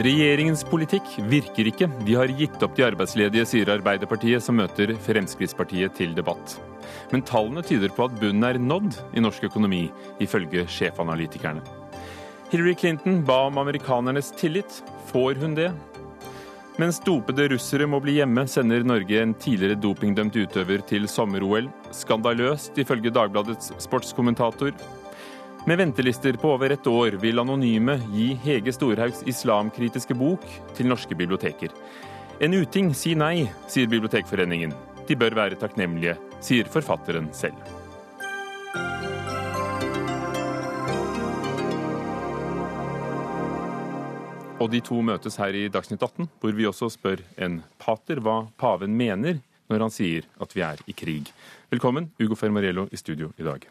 Regjeringens politikk virker ikke. De har gitt opp de arbeidsledige, sier Arbeiderpartiet, som møter Fremskrittspartiet til debatt. Men tallene tyder på at bunnen er nådd i norsk økonomi, ifølge sjefanalytikerne. Hillary Clinton ba om amerikanernes tillit. Får hun det? Mens dopede russere må bli hjemme, sender Norge en tidligere dopingdømt utøver til sommer-OL. Skandaløst, ifølge Dagbladets sportskommentator. Med ventelister på over et år vil Anonyme gi Hege Storhaugs islamkritiske bok til norske biblioteker. En uting si nei, sier Bibliotekforeningen. De bør være takknemlige, sier forfatteren selv. Og de to møtes her i Dagsnytt 18, hvor vi også spør en pater hva paven mener når han sier at vi er i krig. Velkommen, Ugo Fermarello i studio i dag.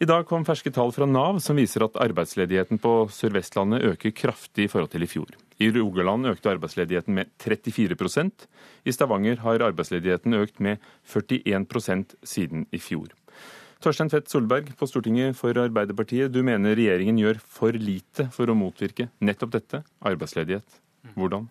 I dag kom ferske tall fra Nav som viser at arbeidsledigheten på Sør-Vestlandet øker kraftig i forhold til i fjor. I Rogaland økte arbeidsledigheten med 34% I Stavanger har arbeidsledigheten økt med 41% siden i fjor. Torstein Fett Solberg på Stortinget for Arbeiderpartiet. Du mener regjeringen gjør for lite for å motvirke nettopp dette, arbeidsledighet. Hvordan?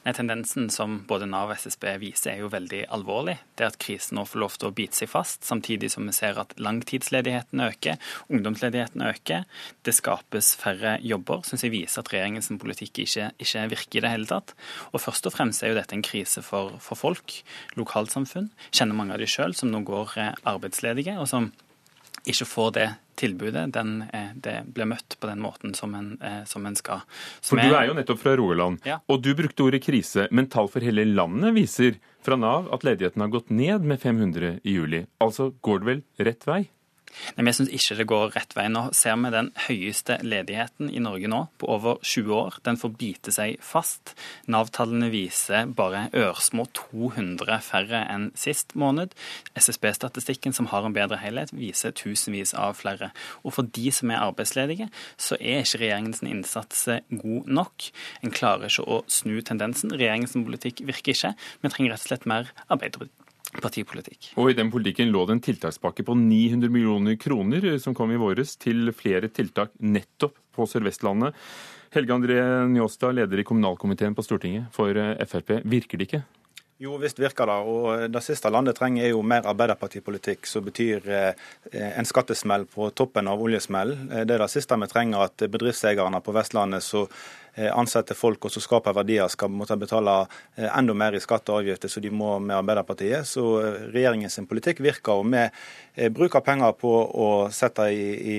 Nei, Tendensen som både Nav og SSB viser, er jo veldig alvorlig. Det at krisen nå får lov til å bite seg fast, samtidig som vi ser at langtidsledigheten øker, ungdomsledigheten øker. Det skapes færre jobber, syns jeg viser at regjeringens politikk ikke, ikke, virker i det hele tatt. Og først og fremst er jo dette en krise for, for folk, lokalsamfunn. Kjenner mange av de sjøl som nå går eh, arbeidsledige, og som ikke får det tilbudet, den, eh, det blir møtt på den måten som en, eh, som en skal. Som for du er jo nettopp fra Rogaland, ja. og du brukte ordet krise, men tall for hele landet viser fra Nav at ledigheten har gått ned med 500 i juli. Altså går det vel rett vei? Nei, Vi syns ikke det går rett vei. Nå ser vi den høyeste ledigheten i Norge nå på over 20 år. Den får bite seg fast. Nav-tallene viser bare ørsmå 200 færre enn sist måned. SSB-statistikken, som har en bedre helhet, viser tusenvis av flere. Og for de som er arbeidsledige, så er ikke regjeringens innsats god nok. En klarer ikke å snu tendensen. Regjeringens politikk virker ikke. Vi trenger rett og slett mer Arbeiderparti partipolitikk. Og I den politikken lå det en tiltakspakke på 900 millioner kroner eh, som kom i våres til flere tiltak nettopp på Sør-Vestlandet. Helge André Njåstad, leder i kommunalkomiteen på Stortinget for eh, Frp. Virker det ikke? Jo visst virker det. og Det siste landet trenger er jo mer arbeiderpartipolitikk som betyr eh, en skattesmell på toppen av oljesmell. Det er det siste vi trenger, at bedriftseierne på Vestlandet så Eh, ansette folk og som skaper verdier, skal måtte betale eh, enda mer i skatt og avgifter som de må med Arbeiderpartiet. Så eh, regjeringens politikk virker. og Vi bruker penger på å sette i, i,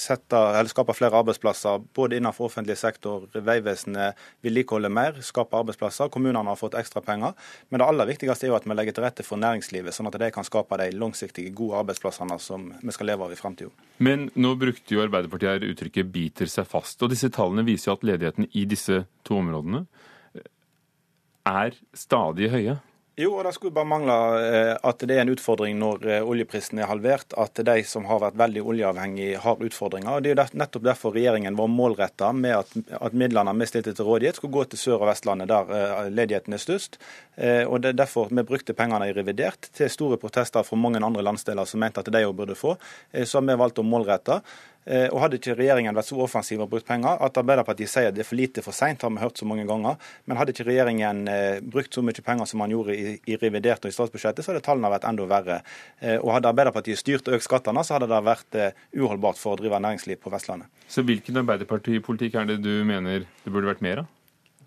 sette, skape flere arbeidsplasser, både innenfor offentlig sektor, Vegvesenet vedlikeholder mer, skaper arbeidsplasser. Kommunene har fått ekstra penger. Men det aller viktigste er jo at vi legger til rette for næringslivet, sånn at de kan skape de langsiktige, gode arbeidsplassene som vi skal leve av i fremtiden. Men nå brukte jo Arbeiderpartiet her uttrykket 'biter seg fast'. og Disse tallene viser jo at ledigheten i disse to områdene er stadig høye. Jo, og det skulle bare mangle eh, at det er en utfordring når eh, oljeprisen er halvert, at de som har vært veldig oljeavhengige, har utfordringer. Og Det er jo nettopp derfor regjeringen var målretta med at, at, midlene vi stilte til rådighet, skulle gå til Sør- og Vestlandet, der eh, ledigheten er størst. Og Det er derfor vi brukte pengene i revidert, til store protester fra mange andre landsdeler som mente at de òg burde få. Så har vi valgt å målrette. Eh, og Hadde ikke regjeringen vært så offensiv og brukt penger At Arbeiderpartiet sier det er for lite for seint, har vi hørt så mange ganger. Men hadde ikke regjeringen eh, brukt så mye penger som man gjorde i, i revidert og i statsbudsjettet, så hadde tallene vært enda verre. Eh, og Hadde Arbeiderpartiet styrt og økt skattene, så hadde det vært uholdbart for å drive næringsliv på Vestlandet. Så hvilken Arbeiderpartipolitikk er det du mener det burde vært mer av?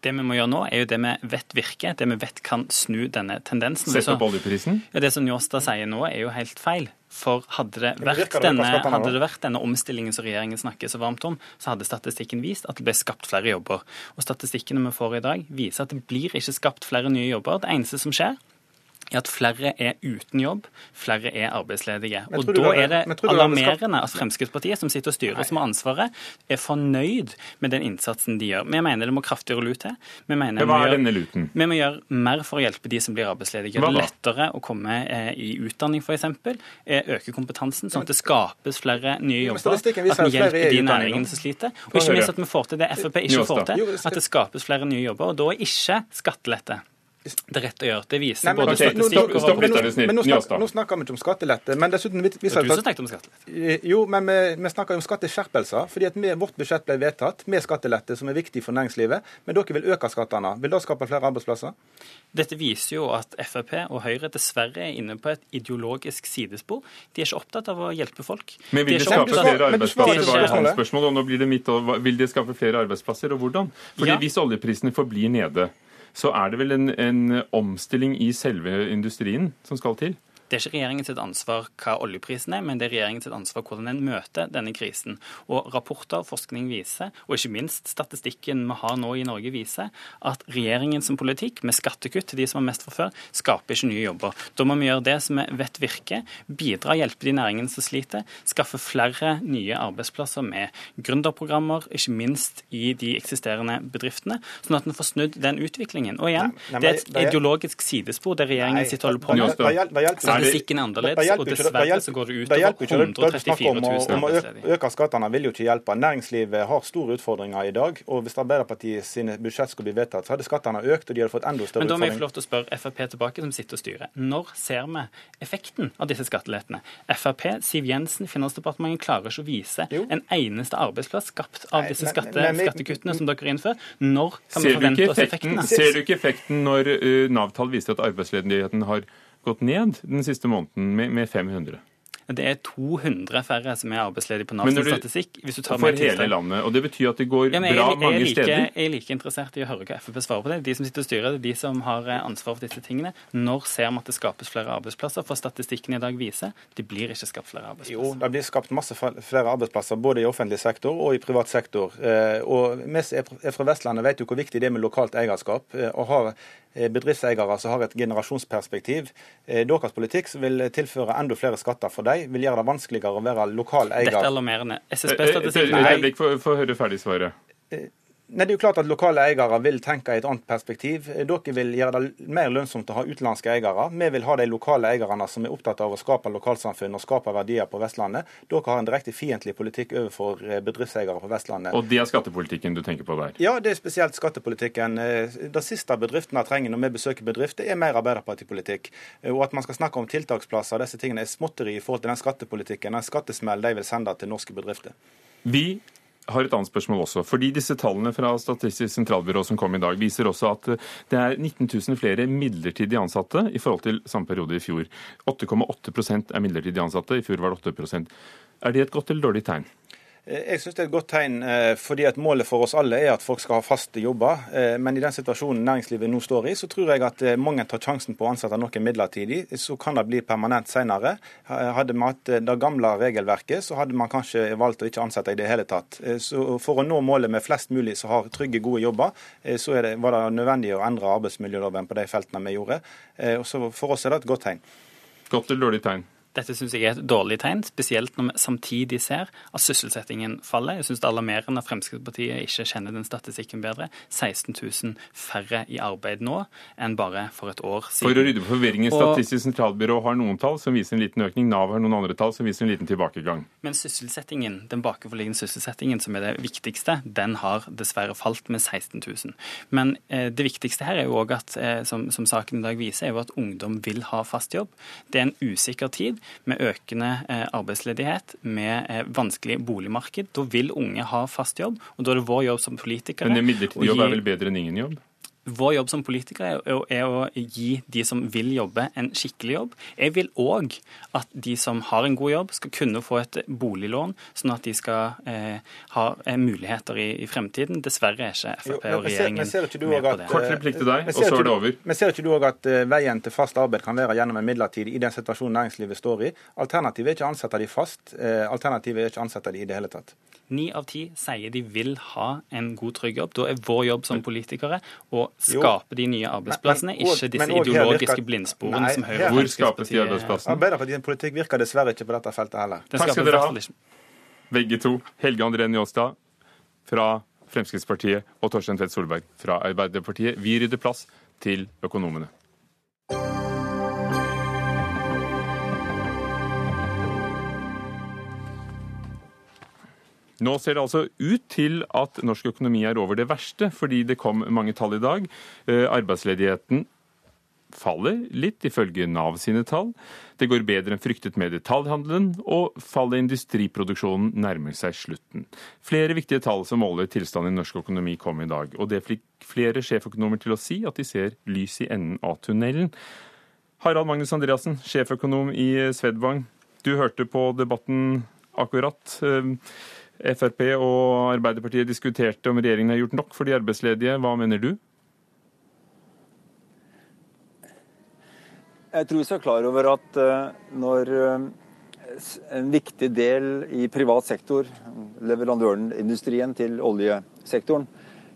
det vi må gjøre nå, er jo det vi vet virker, det vi vet kan snu denne tendensen. Sette opp oljeprisen? Ja, Det som Njåstad sier nå, er jo helt feil. For hadde det, vært denne, hadde det vært denne omstillingen som regjeringen snakker så varmt om, så hadde statistikken vist at det ble skapt flere jobber. Og statistikkene vi får i dag, viser at det blir ikke skapt flere nye jobber. Det eneste som skjer, er at flere er uten jobb, flere er arbeidsledige. Og Da er det alarmerende at Fremskrittspartiet, som sitter og styrer, som har ansvaret, er fornøyd med den innsatsen de gjør. Vi mener det må kraftigere lut til. Vi mener Hva er denne luten? Vi må gjøre mer for å hjelpe de som blir arbeidsledige. Det er lettere å komme eh, i utdanning, f.eks. Øke kompetansen, sånn at det skapes flere nye jobber. At vi hjelper de næringene som sliter. Og ikke minst at vi får til det Frp ikke får til, at det skapes flere nye jobber. Og da er ikke skattelette det er rett å gjøre. Det viser Nei, men, både okay, statistikk og stopp litt, rapporter. du snill. Men nå, snakker, nå snakker vi ikke om skattelette. Men dessuten, vi, vi, Det er du som tenkte om skattelette. Jo, men vi, vi snakker om skatteskjerpelser. fordi at vi, Vårt budsjett ble vedtatt med skattelette, som er viktig for næringslivet. Men dere vil øke skattene. Vil det skape flere arbeidsplasser? Dette viser jo at Frp og Høyre dessverre er inne på et ideologisk sidespor. De er ikke opptatt av å hjelpe folk. Men vil De de skape flere arbeidsplasser, Det var hans spørsmål. Og nå blir det mitt, vil de skape flere arbeidsplasser, og hvordan? Fordi Ja. Hvis oljeprisene forblir nede, så er det vel en, en omstilling i selve industrien som skal til? Det er ikke regjeringens ansvar hva oljeprisen er, men det er regjeringens ansvar hvordan en møter denne krisen. Og rapporter og forskning viser, og ikke minst statistikken vi har nå i Norge viser, at regjeringens politikk med skattekutt til de som har mest fra før, skaper ikke nye jobber. Da må vi gjøre det som vi vet virker, bidra, hjelpe de næringene som sliter, skaffe flere nye arbeidsplasser med gründerprogrammer, ikke minst i de eksisterende bedriftene, sånn at en får snudd den utviklingen. Og igjen, Nei, nei, det er et ideologisk sidespor det regjeringen sitter og holder på med. Statistikken er annerledes, og dessverre hjelper- så går det ut over hjelper ikke det- det 134 om 000 å- å Øke skattene vil jo ikke hjelpe. Næringslivet har store utfordringer i dag. og Hvis Arbeiderpartiet sine budsjett skulle bli vedtatt, så hadde skattene økt, og de hadde fått enda større utfordringer. Men da må jeg få lov til å spørre Frp tilbake, som sitter og styrer. Når ser vi effekten av disse skattelettene? Frp, Siv Jensen, Finansdepartementet klarer ikke å vise Jo. en eneste arbeidsplass skapt av Nei, disse men- skatte, men- men- skattekuttene som dere innfører. Når kan vi Ser forvente oss effekten, ser du ikke effekten når uh, Nav-tall viser at arbeidsledigheten har gått ned den siste måneden med, med 500? Det er 200 færre som er arbeidsledige på Men Navs når du- statistikk. hvis du tar For med hele landet. Og det betyr at det går Ja, jeg, bra jeg, jeg, mange er like, steder. jeg er like interessert i å høre hva Frp svarer på det. De som sitter og styrer, det er de som har eh, ansvar for disse tingene. Når ser vi at det skapes flere arbeidsplasser? For statistikken i dag viser det blir ikke skapt flere arbeidsplasser. Jo, det blir skapt masse flere arbeidsplasser både i offentlig sektor og i privat sektor. Eh, Og Vi som er fra Vestlandet vet jo hvor viktig det er med lokalt eierskap. Å Og har eh, bedriftseiere som har et generasjonsperspektiv. Eh, Deres politikk vil tilføre enda flere skatter for dem, vil gjøre det vanskeligere å være lokal eier. Dette er alarmerende. Eh, eh, SSB-statistikken få få høre ferdig svaret. Nei, Det er jo klart at lokale eiere vil tenke i et annet perspektiv. Dere vil gjøre det mer lønnsomt å ha utenlandske eiere. Vi vil ha de lokale eierne som er opptatt av å skape lokalsamfunn og skape verdier på Vestlandet. Dere har en direkte fiendtlig politikk overfor eh, bedriftseiere på Vestlandet. Og det er skattepolitikken du tenker på der? Ja, det er spesielt skattepolitikken. Eh, Det siste bedriftene trenger når vi besøker bedrifter, er mer Arbeiderpartipolitikk. Eh, Og at man skal snakke om tiltaksplasser og disse tingene er småtteri i forhold til den skattepolitikken, den skattesmell de vil sende til norske bedrifter. Vi har et annet spørsmål også. fordi disse Tallene fra Statistisk sentralbyrå som kom i dag, viser også at eh, det er 19 000 flere midlertidig ansatte i forhold til samme periode i fjor. 8,8% er midlertidig ansatte, i fjor var det 8% Er det et godt eller dårlig tegn? Eh, Jeg synes det er et godt tegn, eh, fordi at målet for oss alle er at folk skal ha faste jobber. Eh, Men i den situasjonen næringslivet nå står i, så tror jeg at mange tar sjansen på å ansette noen midlertidig. Så kan det bli permanent senere. Hadde vi hatt det gamle regelverket, så hadde man kanskje valgt å ikke ansette i det hele tatt. Så For å nå målet med flest mulig som har trygge, gode jobber, så det, var det nødvendig å endre arbeidsmiljøloven på de feltene vi gjorde. Så For oss er det et godt tegn. Godt eller dårlig tegn? Dette syns jeg er et dårlig tegn, spesielt når vi samtidig ser at sysselsettingen faller. Jeg syns det er alarmerende at Fremskrittspartiet ikke kjenner den statistikken bedre. 16 000 færre i arbeid nå enn bare for et år siden. For å rydde på forvirringen, Statistisk sentralbyrå har noen tall som viser en liten økning. Nav har noen andre tall som viser en liten tilbakegang. Men sysselsettingen, den bakenforliggende sysselsettingen, som er det viktigste, den har dessverre falt med 16 000. Men eh, det viktigste her er jo òg at, eh, som, som saken i dag viser, er jo at ungdom vil ha fast jobb. Det er en usikker tid med økende eh, arbeidsledighet, med eh, vanskelig boligmarked. Da vil unge ha fast jobb, og da er det vår jobb som politikere Men en midlertidig jobb er vel bedre enn ingen jobb? Vår jobb som politikere er, å- er å gi de som vil jobbe, en skikkelig jobb. Jeg vil òg at de som har en god jobb, skal kunne få et boliglån, sånn at de skal eh, ha eh, muligheter i, i fremtiden. Dessverre er ikke Frp og men ser- regjeringen ser med på det. Kort replikk til deg, og så er det du- over. Men ser ikke du òg at eh, veien til fast arbeid kan være gjennom en midlertidig i den situasjonen næringslivet står i? Alternativet er ikke å ansette de fast. eh, Alternativet er ikke å ansette de i det hele tatt. Ni av ti sier de vil ha en god, trygg jobb. Da er vår jobb som politikere å. Skape de nye arbeidsplassene, Men- men- ikke disse ideologiske virker- blindsporene Nei, som Høyre og Hvor skapes de arbeidsplassene? Arbeiderpartiets politikk virker dessverre ikke på dette feltet heller. Den Takk skal dere ha. Begge to. Helge André Njåstad fra Fremskrittspartiet og Torstein Tvedt Solberg fra Arbeiderpartiet. Vi rydder plass til økonomene. Nå ser det altså ut til at norsk økonomi er over det verste, fordi det kom mange tall i dag. Eh, Arbeidsledigheten faller litt, ifølge Nav sine tall. Det går bedre enn fryktet med detaljhandelen, og fallet i industriproduksjonen nærmer seg slutten. Flere viktige tall som måler tilstanden i norsk økonomi kom i dag, og det fikk flere sjeføkonomer til å si at de ser lys i enden av tunnelen. Harald Magnus Andreassen, sjeføkonom i Swedbank. Du hørte på debatten akkurat. Frp og Arbeiderpartiet diskuterte om regjeringen har gjort nok for de arbeidsledige. Hva mener du? Jeg tror vi skal klar over at eh, når eh, en viktig del i privat sektor, leverandørindustrien til oljesektoren,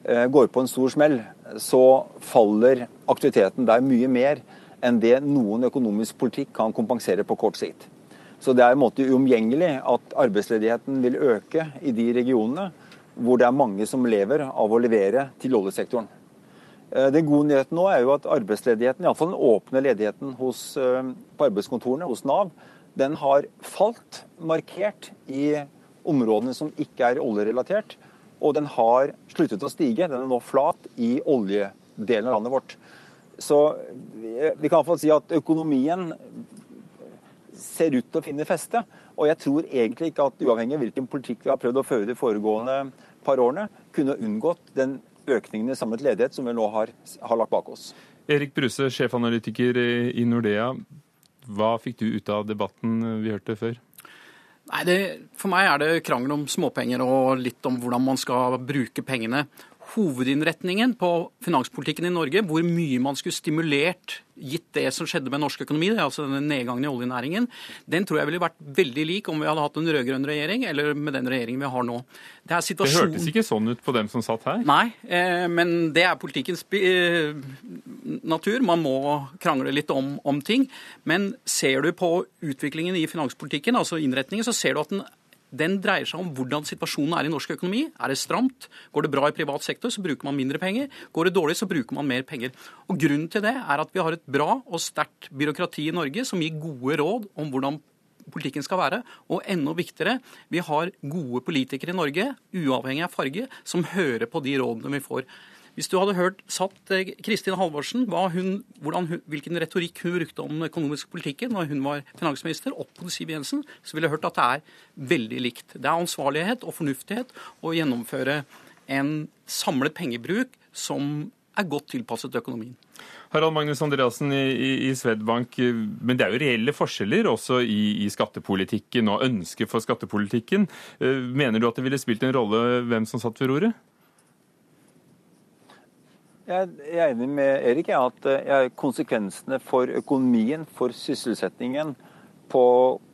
eh, går på en stor smell, så faller aktiviteten der mye mer enn det noen økonomisk politikk kan kompensere på kort sikt. Så det er en måte uomgjengelig at arbeidsledigheten vil øke i de regionene hvor det er mange som lever av å levere til oljesektoren. Eh, den gode nyheten nå er jo at arbeidsledigheten, iallfall den åpne ledigheten hos, eh, på arbeidskontorene hos Nav, den har falt markert i områdene som ikke er oljerelatert. Og den har sluttet å stige. Den er nå flat i oljedelen av landet vårt. Så vi kan iallfall si at økonomien ser ut til å finne feste. Og jeg tror egentlig ikke at uavhengig av hvilken politikk vi har prøvd å føre de foregående par årene, kunne unngått den økningen i samlet ledighet som vi nå har, har lagt bak oss. Erik Bruse, sjefanalytiker i Nordea. Hva fikk du ut av debatten vi hørte før? Nei, det, For meg er det krangel om småpenger og litt om hvordan man skal bruke pengene hovedinnretningen på finanspolitikken i Norge, hvor mye man skulle stimulert gitt det som skjedde med norsk økonomi, altså denne nedgangen i oljenæringen, den tror jeg ville vært veldig lik om vi hadde hatt en rød-grønn regjering eller med den regjeringen vi har nå. Det, det, hørtes ikke sånn ut på dem som satt her? Nei, eh, men det er politikkens eh, natur. Man må krangle litt om, om ting. Men ser du på utviklingen i finanspolitikken, altså innretningen, så ser du at den den dreier seg om hvordan situasjonen er i norsk økonomi. Er det stramt? Går det bra i privat sektor, så bruker man mindre penger. Går det dårlig, så bruker man mer penger. Og Grunnen til det er at vi har et bra og sterkt byråkrati i Norge som gir gode råd om hvordan politikken skal være. Og enda viktigere, vi har gode politikere i Norge, uavhengig av farge, som hører på de rådene vi får. Hvis du hadde hørt satt eh, Kristin Halvorsen, hun, hun, hvilken retorikk hun brukte om den økonomiske politikken når hun var finansminister, opp på Siv Jensen, så ville jeg hørt at det er veldig likt. Det er ansvarlighet og fornuftighet å gjennomføre en samlet pengebruk som er godt tilpasset økonomien. Harald Magnus Andreassen i, i, i, Swedbank, men det er jo reelle forskjeller også i, i, skattepolitikken og ønsket for skattepolitikken. Eh, mener du at det ville spilt en rolle hvem som satt ved roret? Jeg er enig med Erik i at eh, konsekvensene for økonomien, for sysselsettingen, på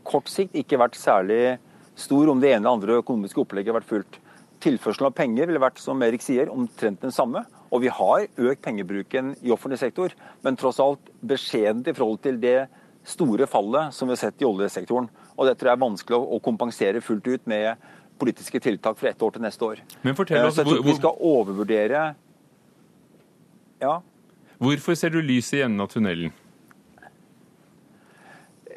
kort sikt ikke vært særlig stor om det ene eller andre økonomiske opplegget har vært fulgt. Tilførselen av penger ville vært, som Erik sier, omtrent den samme. Og vi har økt pengebruken i offentlig sektor, men tross alt beskjedent i forhold til det store fallet som vi har sett i oljesektoren. Og det tror jeg er vanskelig å kompensere fullt ut med politiske tiltak fra ett år til neste år. Men fortell oss, eh, Så jeg tror ikke vi skal overvurdere ja. Hvorfor ser du lyset i enden av tunnelen?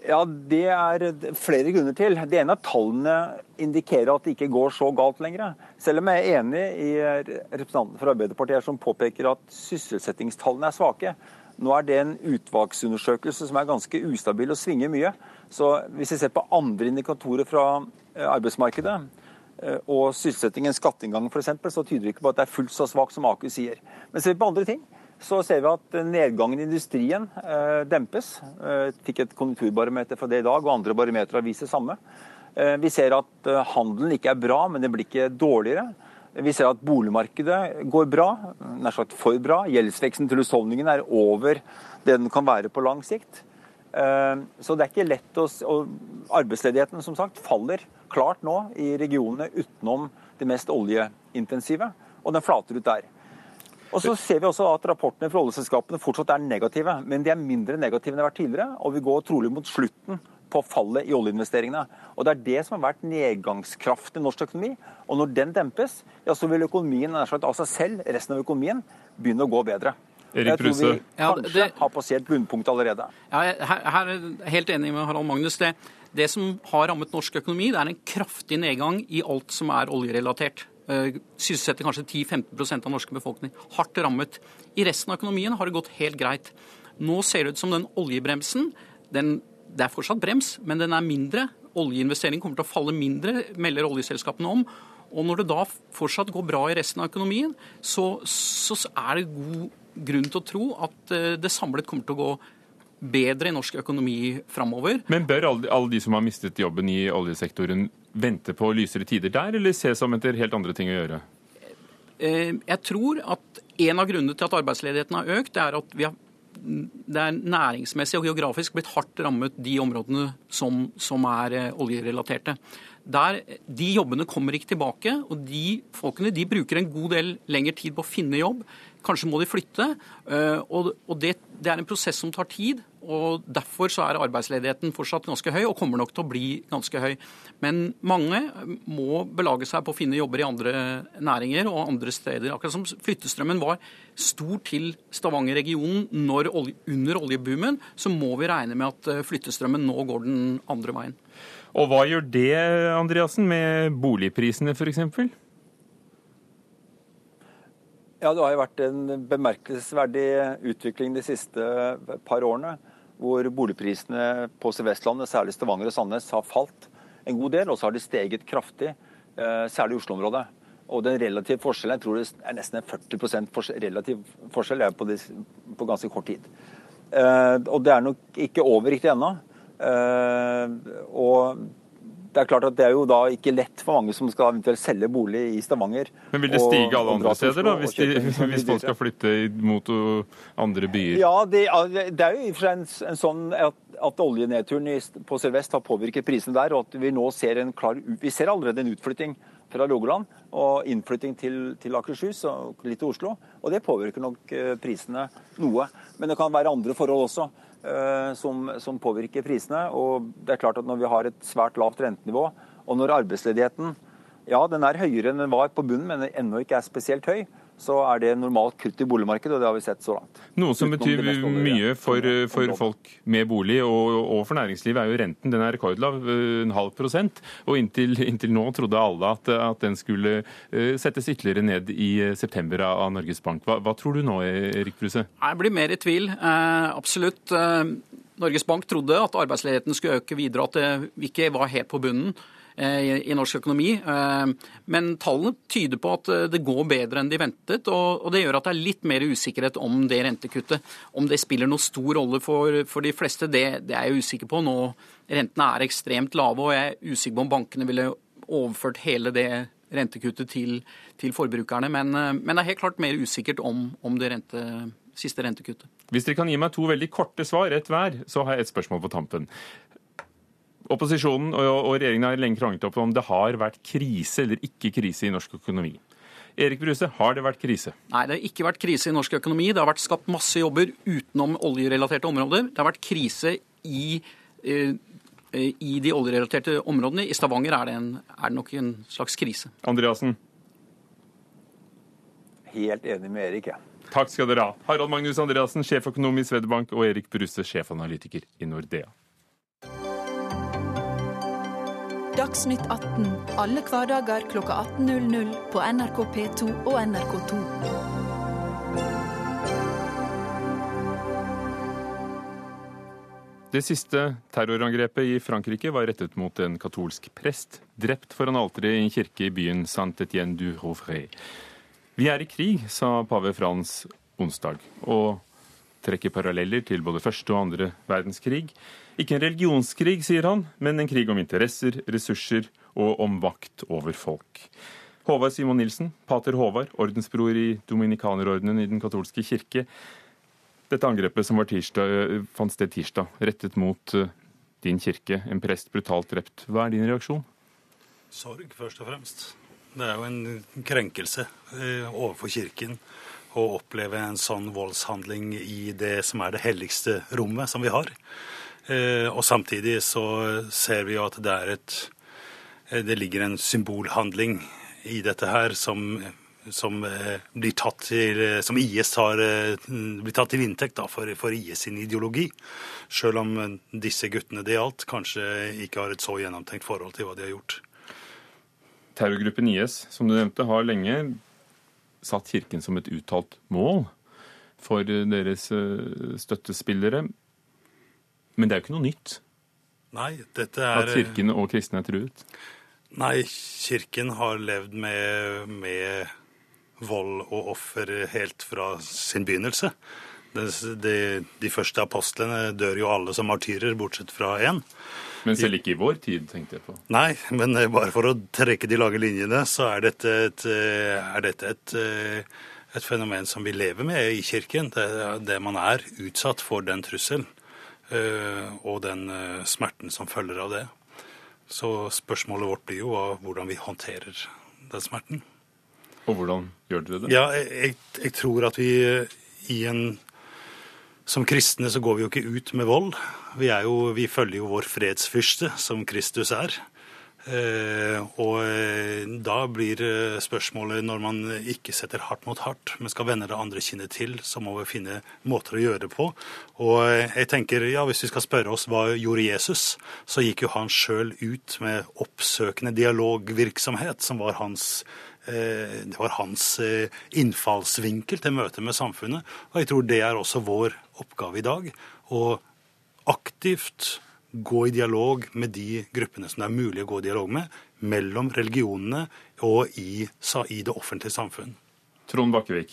Ja, Det er flere grunner til. Det ene er at tallene indikerer at det ikke går så galt lenger. Selv om jeg er enig i representanten fra Arbeiderpartiet som påpeker at sysselsettingstallene er svake. Nå er det en utvalgsundersøkelse som er ganske ustabil og svinger mye. Så hvis vi ser på andre indikatorer fra eh, arbeidsmarkedet, og sysselsettingen, skatteinngang f.eks., så tyder det ikke på at det er fullt så svakt som AKU sier. Men ser vi på andre ting, så ser vi at nedgangen i industrien eh, dempes. Jeg fikk et konjunkturbarometer fra det i dag, og andre barometere viser samme. Eh, vi ser at eh, handelen ikke er bra, men det blir ikke dårligere. Vi ser at boligmarkedet går bra, nær sagt for bra. Gjeldsveksten til husholdningene er over det den kan være på lang sikt. Eh, så det er ikke lett å og Arbeidsledigheten som sagt faller klart nå i regionene utenom det mest oljeintensive, og den flater ut der. Og så ser vi også at Rapportene fra oljeselskapene fortsatt er negative, men de er mindre negative enn de har vært tidligere, og vi går trolig mot slutten på fallet i oljeinvesteringene. Og Det er det som har vært nedgangskraften i norsk økonomi. Og når den dempes, ja, så vil økonomien av seg selv, resten av økonomien, begynne å gå bedre. Erik jeg tror vi kanskje ja, det... har passert bunnpunktet allerede. Ja, her, her er jeg helt enig med Harald Magnus. Det, det som har rammet norsk økonomi, det er en kraftig nedgang i alt som er oljerelatert. Eh, sysselsetter kanskje 10-15% av norske befolkning. Hardt rammet. I resten av økonomien har det gått helt greit. Nå ser det ut som den oljebremsen den, Det er fortsatt brems, men den er mindre. Oljeinvesteringen kommer til å falle mindre, melder oljeselskapene om. Og når det da fortsatt går bra i resten av økonomien, så, så er det god grunn til å tro at eh, det samlet kommer til å gå bedre i norsk økonomi framover. Men bør alle, alle, de som har mistet jobben i oljesektoren vente på lysere tider der, eller se som etter helt andre ting å gjøre? Eh, jeg tror at en av grunnene til at arbeidsledigheten har økt, er at vi har det er næringsmessig og geografisk blitt hardt rammet de områdene som, som er eh, oljerelaterte. Der, de jobbene kommer ikke tilbake, og de folkene de bruker en god del lengre tid på å finne jobb. Kanskje må de flytte. Eh, og det, er en prosess som tar tid. og Derfor så er arbeidsledigheten fortsatt ganske høy, og kommer nok til å bli ganske høy. Men mange må belage seg på å finne jobber i andre næringer og andre steder. Akkurat som flyttestrømmen var stor til Stavanger-regionen under oljeboomen, så må vi regne med at eh, flyttestrømmen nå går den andre veien. Og hva gjør det, Andreassen, med boligprisene f.eks.? Ja, Det har jo vært en bemerkelsesverdig utvikling de siste par årene. Hvor boligprisene på Sør-Vestlandet, særlig Stavanger og Sandnes, har falt en god del. Og så har de steget kraftig, eh, særlig i Oslo-området. Og den relative forskjellen, jeg tror det er nesten en 40 forskjell, relativ forskjell på, det, på ganske kort tid. Eh, og det er nok ikke over riktig ennå. Eh, og det er klart at det er jo da ikke lett for mange som skal eventuelt selge bolig i Stavanger. Men vil det stige alle andre steder, da, hvis, de, hvis folk skal flytte mot andre byer? Ja, det, det er jo i og for seg en, en sånn at, at oljenedturen på Sør-Vest har påvirket prisene der, og at vi nå ser en klar Vi ser allerede en utflytting fra Rogaland og innflytting til, til Akershus og litt til Oslo. Og det påvirker nok eh, prisene noe. Men det kan være andre forhold også. Eh, som, som, påvirker prisene. Og det er klart at når vi har et svært lavt rentenivå, og når arbeidsledigheten ja, den er høyere enn den var på bunnen, men ennå ikke er spesielt høy, så er det normalt kutt i boligmarkedet, og det har vi sett så langt. Noe som betyr mye for, for, folk med bolig og, og, for næringslivet, er jo renten. Den er rekordlav, eh, en halv prosent. Og inntil, inntil nå trodde alle at, at, den skulle eh, settes ytterligere ned i eh, september av Norges Bank. Hva, hva tror du nå, Erik Bruse? Jeg blir mer i tvil. Eh, absolutt. Norges Bank trodde at arbeidsledigheten skulle øke videre, at vi ikke var helt på bunnen. Eh, i norsk økonomi. Eh, men tallene tyder på at eh, det går bedre enn de ventet, og det gjør at det er litt mer usikkerhet om det rentekuttet. Om det spiller noen stor rolle for, de fleste, det, er jeg usikker på. Nå Rentene er ekstremt lave, og jeg er usikker på om bankene ville overført hele det rentekuttet til, til forbrukerne. Men, men, det er helt klart mer usikkert om, om det rente, siste rentekuttet. Hvis dere kan gi meg to veldig korte svar, rett hver, så har jeg et spørsmål på tampen. Opposisjonen og regjeringen har lenge kranglet opp om det har vært krise eller ikke krise i norsk økonomi. Erik Bruse, har det vært krise? Nei, det har ikke vært krise i norsk økonomi. Det har vært skapt masse jobber utenom oljerelaterte områder. Det har vært krise i, eh, i de oljerelaterte områdene. I Stavanger er det, en, er det nok en slags krise. Andreassen? Helt enig med Erik, jeg. Ja. Takk skal dere ha. Harald Magnus Andreassen, sjeføkonom i Swedbank, og Erik Bruse, sjefanalytiker i Nordea. Dagsnytt 18 alle hverdager kl 18.00 på NRK P2 og NRK2. Det siste terrorangrepet i Frankrike var rettet mot en katolsk prest, drept foran alteret i en kirke i byen Saint-Étienne du Rouvray. Vi er i krig, sa pave Frans onsdag, og trekker paralleller til både første og andre verdenskrig. Ikke en religionskrig, sier han, men en krig om interesser, ressurser og om vakt over folk. Håvard Simon Nilsen, pater Håvard, ordensbror i Dominikanerordenen i Den katolske kirke. Dette angrepet som tirsdag, eh, fant sted tirsdag, rettet mot eh, din kirke, en prest brutalt drept. Hva er din reaksjon? Sorg, først og fremst. Det er jo en krenkelse eh, overfor kirken å oppleve en sånn voldshandling i det som er det helligste rommet som vi har. Eh, og samtidig så ser vi jo at det er et eh, Det ligger en symbolhandling i dette her som, som eh, blir tatt til Som IS har blir tatt til inntekt da, for, for IS sin ideologi. Selv om disse guttene det gjaldt, kanskje ikke har et så gjennomtenkt forhold til hva de har gjort. Terrorgruppen IS, som du nevnte, har lenge satt Kirken som et uttalt mål for deres eh, støttespillere. Men det er jo ikke noe nytt Nei, dette er at kirken og kristne er truet. Nei, kirken har levd med, med vold og offer helt fra sin begynnelse. De, de, de første apostlene dør jo alle som martyrer, bortsett fra én. Men selv ikke i vår tid, tenkte jeg på. Nei, men bare for å trekke de lage linjene, så er dette et, er dette et, et fenomen som vi lever med i kirken. Det, det man er utsatt for den trusselen. Eh, og den eh, smerten som følger av det. Så spørsmålet vårt blir jo hvordan vi håndterer den smerten. Og hvordan gjør dere det? Ja, jeg, jeg tror at vi i en Som kristne så går vi jo ikke ut med vold. Vi, jo, vi følger jo vår fredsfyrste, som Kristus er. Eh, og eh, da blir eh, spørsmålet, når man ikke setter hardt mot hardt, men skal vende det andre kinnet til, så må vi finne måter å gjøre det på. Og jeg tenker, ja, hvis vi skal spørre oss hva gjorde Jesus, så gikk jo han sjøl ut med oppsøkende dialogvirksomhet, som var hans det var hans innfallsvinkel til møtet med samfunnet. Og jeg tror det er også vår oppgave i dag. Å aktivt gå i dialog med de gruppene som det er mulig å gå i dialog med, mellom religionene og i, i det offentlige samfunn. Trond Bakkevik,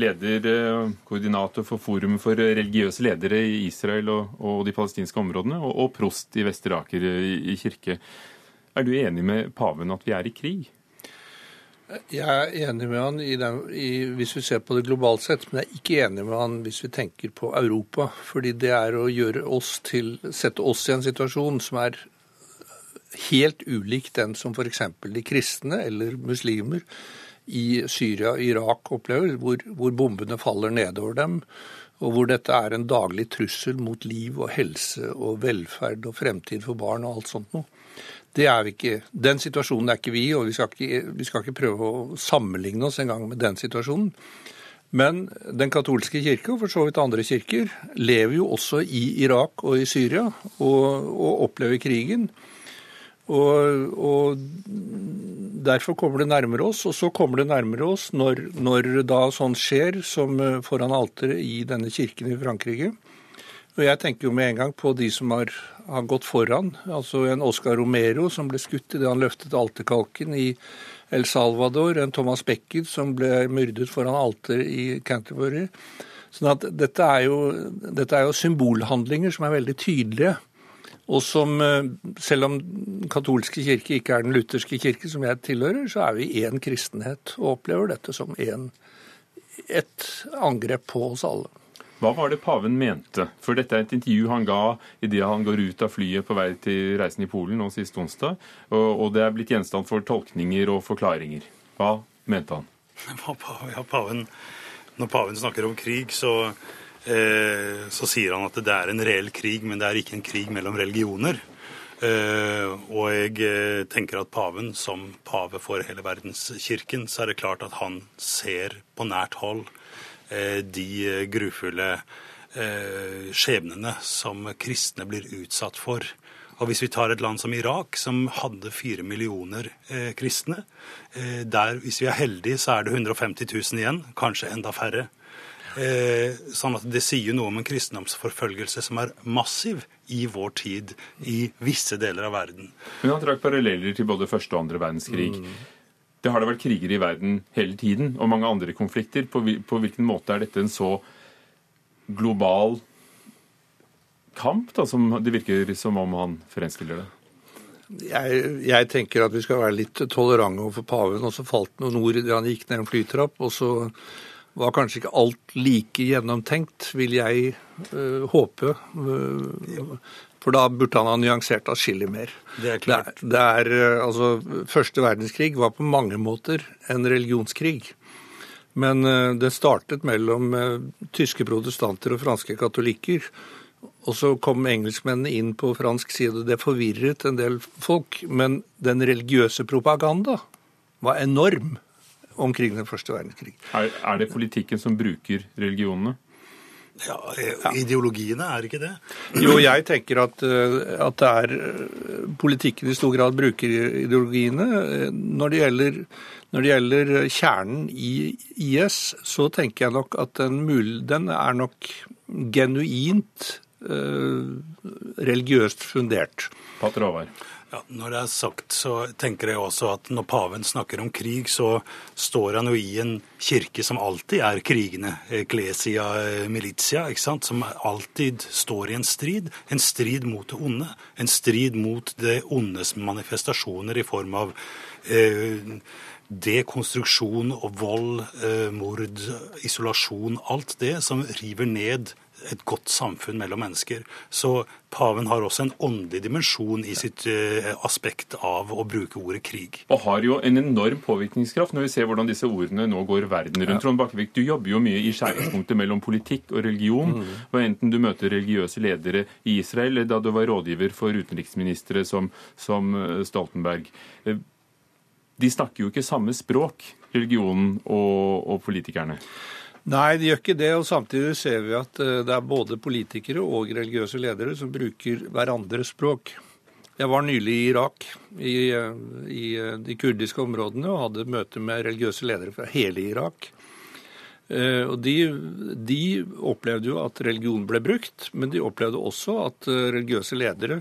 leder, eh, koordinator for Forum for religiøse ledere i Israel og, og de palestinske områdene, og, og prost i Vestre Aker i, i kirke. Er du enig med paven at vi er i krig? Jeg er enig med han i den, i, hvis vi ser på det globalt sett, men jeg er ikke enig med han hvis vi tenker på Europa. Fordi det er å oss til, sette oss i en situasjon som er helt ulik den som f.eks. de kristne eller muslimer i Syria og Irak opplever, hvor, hvor bombene faller nedover dem, og hvor dette er en daglig trussel mot liv og helse og velferd og fremtid for barn og alt sånt noe. Det er vi ikke. Den situasjonen er ikke vi, og vi skal ikke, vi skal ikke prøve å sammenligne oss engang med den situasjonen. Men den katolske kirke, og for så vidt andre kirker, lever jo også i Irak og i Syria og, og opplever krigen. Og, og, Derfor kommer det nærmere oss, og så kommer det nærmere oss når, når da sånt skjer som foran alteret i denne kirken i Frankrike. Og jeg tenker jo med en gang på de som har, har gått foran. Altså en Oscar Romero som ble skutt idet han løftet alterkalken i El Salvador. En Thomas Becker som ble myrdet foran alteret i Canterbury. Sånn at dette er, jo, dette er jo symbolhandlinger som er veldig tydelige. Og som, eh, selv om den katolske kirke ikke er den lutherske kirke, som jeg tilhører, så er vi én kristenhet og opplever dette som en, et angrep på oss alle. Hva var det paven mente? For dette er et intervju han ga idet han går ut av flyet på vei til reisen i Polen nå sist onsdag, og det er blitt gjenstand for tolkninger og forklaringer. Hva mente han? Ja, paven, når paven snakker om krig, så, eh, så sier han at det er en reell krig, men det er ikke en krig mellom religioner. Uh, og jeg uh, tenker at paven, som pave for hele verdenskirken, så er det klart at han ser på nært hold Eh, de grufulle eh, skjebnene som kristne blir utsatt for. Og Hvis vi tar et land som Irak, som hadde fire millioner eh, kristne eh, der, Hvis vi er heldige, så er det 150 000 igjen, kanskje enda færre. Eh, sånn at Det sier noe om en kristendomsforfølgelse som er massiv i vår tid i visse deler av verden. Men han trakk paralleller til både første og andre verdenskrig. Mm. Det har det vært kriger i verden hele tiden, og mange andre konflikter. På, hvilken måte er dette en så global kamp, da, som det virker som om han fremstiller det? Jeg, jeg, tenker at vi skal være litt tolerante overfor paven. Og så falt noen ord idet han gikk ned en flytrapp. Og så var kanskje ikke alt like gjennomtenkt, vil jeg øh, håpe. Uh, for da burde han ha nyansert atskillig mer. Det er klart. Det, det er, eh, altså, Første verdenskrig var på mange måter en religionskrig. Men uh, det startet mellom uh, tyske protestanter og franske katolikker. Og så kom engelskmennene inn på fransk side, det forvirret en del folk. Men den religiøse propaganda var enorm omkring den første verdenskrig. Er, er det politikken som bruker religionene? Ja, Ideologiene er ikke det? Jo, jeg tenker at, at det er politikken i stor grad bruker ideologiene. Når det gjelder når det gjelder kjernen i IS, så tenker jeg nok at den, den er nok genuint religiøst fundert. Pater Håvard. Ja, når det er sagt, så tenker jeg også at når paven snakker om krig, så står han jo i en kirke som alltid er krigende. Eklesia militia, ikke sant? som alltid står i en strid. En strid mot det onde. En strid mot det ondes manifestasjoner i form av eh, dekonstruksjon og vold, eh, mord, isolasjon, alt det som river ned et godt samfunn mellom mennesker. Så paven har også en åndelig dimensjon i sitt uh, aspekt av å bruke ordet krig. Og har jo en enorm påvirkningskraft når vi ser hvordan disse ordene nå går verden rundt. Ja. Trond Bakkevik, du jobber jo mye i skjæringspunktet mellom politikk og religion. Mm. Og enten du møter religiøse ledere i Israel, eller da du var rådgiver for utenriksministre som, som eh, Stoltenberg de snakker jo ikke samme språk, religionen og, og politikerne. Nei, det gjør ikke det. og Samtidig ser vi at eh, det er både politikere og religiøse ledere som bruker hverandres språk. Jeg var nylig i Irak, i, eh, i eh, de kurdiske områdene, og hadde møte med religiøse ledere fra hele Irak. Og de, de, opplevde jo at religion ble brukt, men de opplevde også at religiøse ledere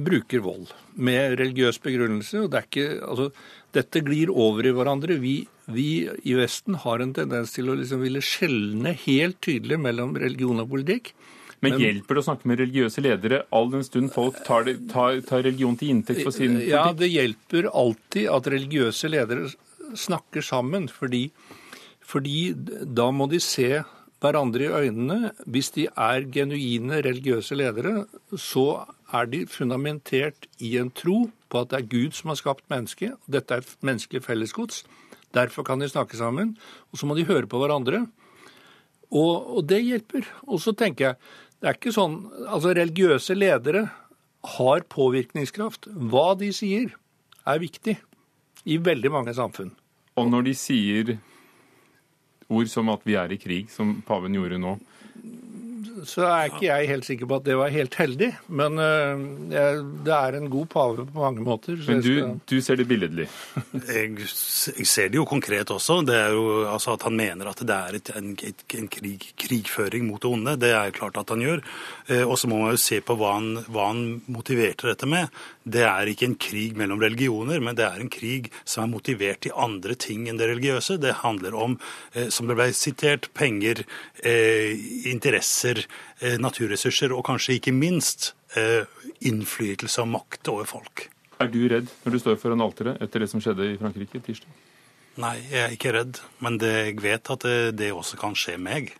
bruker vold med religiøs begrunnelse. og det er ikke, altså, Dette glir over i hverandre. Vi, vi i Vesten har en tendens til å liksom ville skjelne helt tydelig mellom religion og politikk. Men, Men hjelper det å snakke med religiøse ledere all den stund folk tar, tar, tar religion til inntekt for sin politikk? Ja, det hjelper alltid at religiøse ledere snakker sammen, fordi, fordi da må de se hverandre i øynene. Hvis de er genuine religiøse ledere, så er de fundamentert i en tro på at det er Gud som har skapt mennesket. Dette er menneskelig fellesgods. Derfor kan de snakke sammen. Og så må de høre på hverandre. Og, og det hjelper. Og så tenker jeg, det er ikke sånn Altså, religiøse ledere har påvirkningskraft. Hva de sier, er viktig i veldig mange samfunn. Og når de sier ord som at vi er i krig, som paven gjorde nå, så er ikke jeg helt sikker på at det var helt heldig. Men uh, det er en god pave på mange måter. Men du, skal... du, ser det billedlig? jeg, jeg, ser det jo konkret også. Det er jo altså At han mener at det er et, en, et, en krig, krigføring mot det onde. Det er klart at han gjør. Uh, og så må man jo se på hva han, hva han motiverte dette med. Det er ikke en krig mellom religioner, men det er en krig som er motivert i andre ting enn det religiøse. Det handler om, uh, som det ble sitert, penger, interesser Eh, naturressurser og kanskje ikke minst eh, innflytelse og makt over folk. Er du redd når du står foran alteret etter det som skjedde i Frankrike tirsdag? Nei, jeg er ikke redd, men det, jeg vet at det, det, også kan skje meg.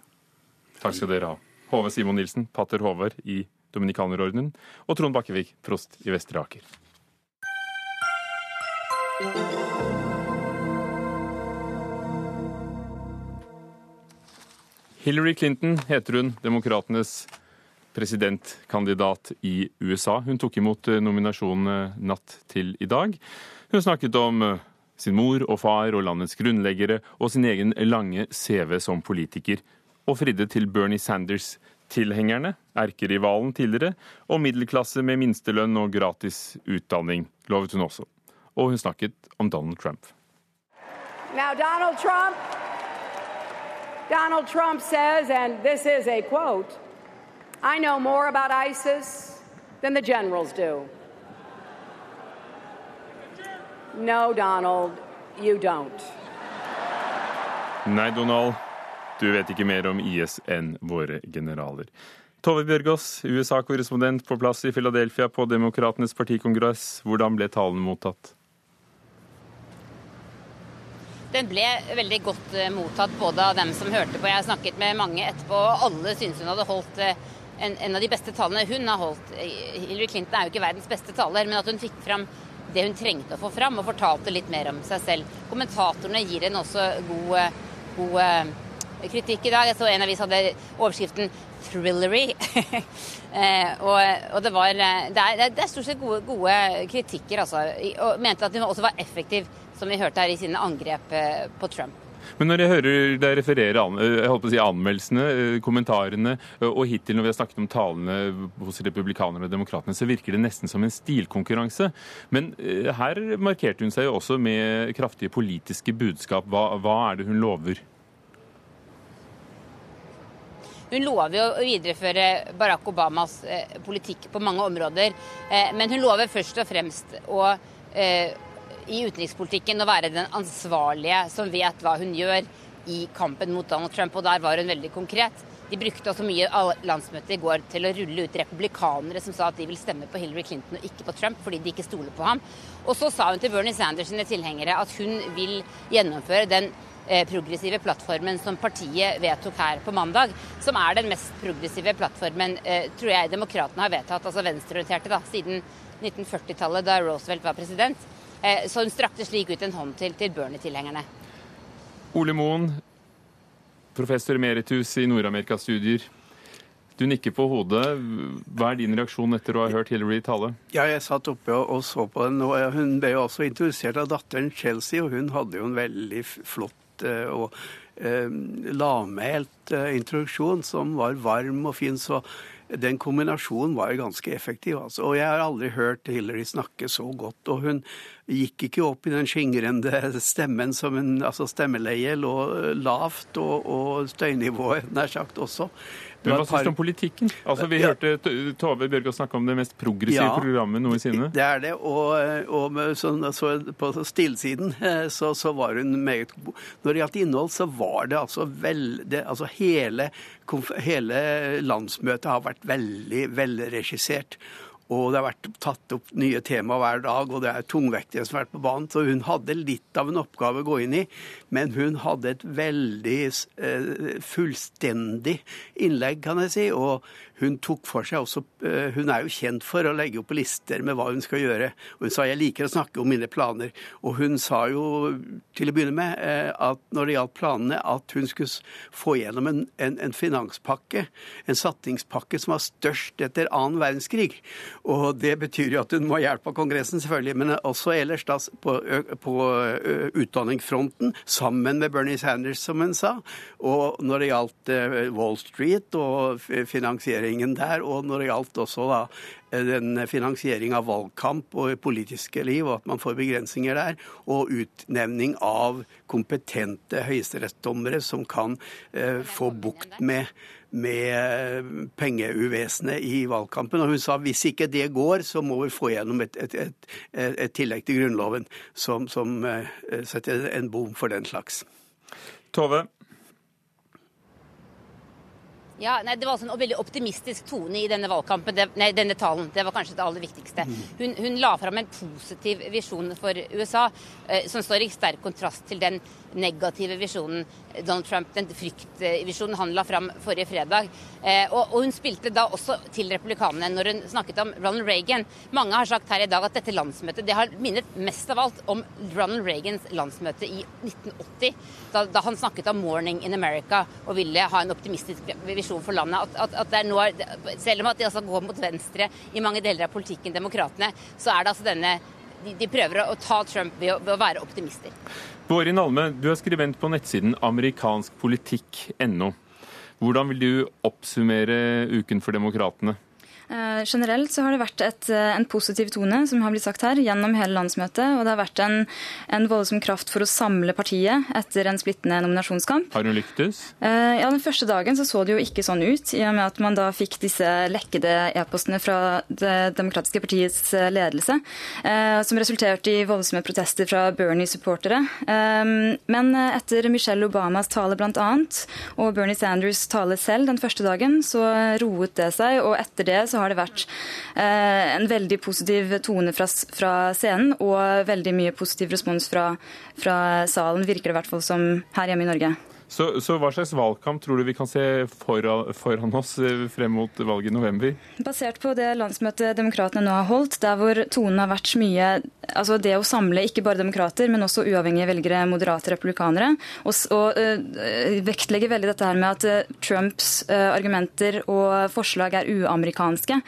Takk skal dere ha. Hove Simon Nilsen, pater Håvard i Dominikanerordenen, og Trond Bakkevik, prost i Vestre Aker. Hillary Clinton heter hun, demokratenes presidentkandidat i USA. Hun tok imot eh, nominasjonen eh, natt til i dag. Hun snakket om eh, sin mor og far og landets grunnleggere og sin egen lange CV som politiker, og fridde til Bernie Sanders-tilhengerne, erkerivalen tidligere, og middelklasse med minstelønn og gratis utdanning, lovet hun også. Og hun snakket om Donald Trump. Now, Donald Trump Donald Trump says, and this is a quote I know more about ISIS than the generals do. No, Donald, you don't. Nei, Donald, du vet ikke mer om IS enn våre generaler. Tove Bjørgaas, USA-korrespondent på plass i Philadelphia på Demokratenes partikongress. Hvordan ble talen mottatt? Den ble veldig godt eh, mottatt både av dem som hørte på. Jeg har snakket med mange etterpå, og alle syntes hun hadde holdt eh, en, en, av de beste talene hun har holdt. Hillary Clinton er jo ikke verdens beste taler, men at hun fikk fram det hun trengte å få fram, og fortalte litt mer om seg selv. Kommentatorene gir henne også god, eh, kritikk i dag. Jeg så en avis hadde overskriften 'Thrillery'. og, og, det var Det er, det er stort sett gode, gode kritikker, altså. Og mente at hun også var effektiv som vi hørte her i sine angrep eh, på Trump. Men når jeg hører deg referere jeg holdt på å si anmeldelsene, kommentarene, og hittil når vi har snakket om talene hos republikanerne og demokratene, så virker det nesten som en stilkonkurranse. Men her markerte hun seg jo også med kraftige politiske budskap. Hva, hva er det hun lover? Hun lover jo å videreføre Barack Obamas eh, politikk på mange områder. Eh, men hun lover først og fremst å eh, i utenrikspolitikken å være den ansvarlige som vet hva hun gjør i kampen mot Donald Trump. Og der var hun veldig konkret. De brukte også mye av landsmøtet i går til å rulle ut republikanere som sa at de vil stemme på Hillary Clinton og ikke på Trump fordi de ikke stoler på ham. Og så sa hun til Bernie Sanders sine tilhengere at hun vil gjennomføre den Eh, progressive plattformen som partiet vedtok her på mandag, som er den mest progressive plattformen eh, tror jeg demokratene har vedtatt, altså venstreorienterte, da, siden 1940-tallet, da Roosevelt var president. Eh, så hun strakte slik ut en hånd til, til Bernie-tilhengerne. Ole Moen, professor emeritus i Nord-Amerika-studier. Du nikker på hodet. Hva er din reaksjon etter å ha hørt Hillary tale? Ja, Jeg satt oppe og, og så på den. og Hun ble jo også introdusert av datteren Chelsea, og hun hadde jo en veldig flott Eh, og eh, lavmælt eh, introduksjon som var varm og fin. Så den kombinasjonen var ganske effektiv. Altså. Og jeg har aldri hørt Hillary snakke så godt. Og hun gikk ikke opp i den skingrende stemmen som en altså Stemmeleiet lå lavt, og, og støynivået nær sagt også. Men hva syns du om politikken? Altså, Vi hørte Tove Bjørgaas snakke om det mest progressive ja, programmet noensinne. Det er det. Og, og sånn, så på stillsiden eh, så, så, var hun meget god. Når det gjaldt innhold, så var det altså veldig Altså hele, hele landsmøtet har vært veldig velregissert. Og det har vært tatt opp nye tema hver dag, og det er tungvektige som har vært på banen. Så hun hadde litt av en oppgave å gå inn i, men hun hadde et veldig eh, fullstendig innlegg, kan jeg si. Og hun tok for seg også eh, Hun er jo kjent for å legge opp lister med hva hun skal gjøre. Hun sa jeg liker å snakke om mine planer. Og hun sa jo til å begynne med eh, at når det gjaldt planene, at hun skulle få gjennom en, en, en finanspakke, en sattingspakke som var størst etter annen verdenskrig. Og det betyr jo at hun må ha hjelp av Kongressen, selvfølgelig, men også ellers da på, på utdanningsfronten, sammen med Bernie Sanders, som hun sa. Og når det gjaldt Wall Street og finansiering finansieringen der. Og når det gjaldt også da eh, den finansiering av valgkamp og politiske liv, og at man får begrensninger der, og utnevning av kompetente høyesterettsdommere som kan eh, få bukt med med eh, pengeuvesenet i valgkampen. Og hun sa hvis ikke det går, så må vi få gjennom et, et, et, et tillegg til Grunnloven som, som uh, setter en bom for den slags. Tove, ja, nei, Det var også en veldig optimistisk tone i denne valgkampen, det, nei, denne talen. Det var kanskje det aller viktigste. Mm. Hun, hun la fram en positiv visjon for USA, eh, som står i sterk kontrast til den negative visjonen Donald Trump, den fryktvisjonen han la fram forrige fredag. Eh, og, og, hun spilte da også til republikanerne når hun snakket om Ronald Reagan. Mange har sagt her i dag at dette landsmøtet det har minnet mest av alt om Ronald Reagans landsmøte i 1980, da, da han snakket om 'Morning in America' og ville ha en optimistisk visjon for landet. At, at, at det er nå, selv om at de altså går mot venstre i mange deler av politikken, demokratene, så er det altså denne de, de prøver å ta Trump ved å, ved å være optimister. Vårin Alme, du er skribent på nettsiden amerikanskpolitikk.no. Hvordan vil du oppsummere uken for demokratene? Eh, generelt så har det vært et, eh, en positiv tone som har blitt sagt her, gjennom hele landsmøtet. Og det har vært en, en voldsom kraft for å samle partiet etter en splittende nominasjonskamp. Har hun lyktes? Eh, ja, Den første dagen så, så det jo ikke sånn ut, i og med at man da fikk disse lekkede e-postene fra Det demokratiske partiets ledelse, som resulterte i voldsomme protester fra Bernie-supportere. Men etter Michelle Obamas tale bl.a., og Bernie Sanders' tale selv den første dagen, så roet det seg, og etter det så har det vært eh, en veldig positiv tone fra, fra, scenen og veldig mye positiv respons fra, fra salen, virker det i hvert fall som her hjemme i Norge. Så, så, hva slags valgkamp tror du vi kan se foran, foran oss eh, frem mot valget i november? Basert på det landsmøtet Demokratene nå har holdt, der hvor tonen har vært mye altså det å samle ikke bare demokrater, men også uavhengige velgere, moderate republikanere. Og, og øh, vektlegge veldig dette her med at uh, Trumps øh, argumenter og forslag er uamerikanske.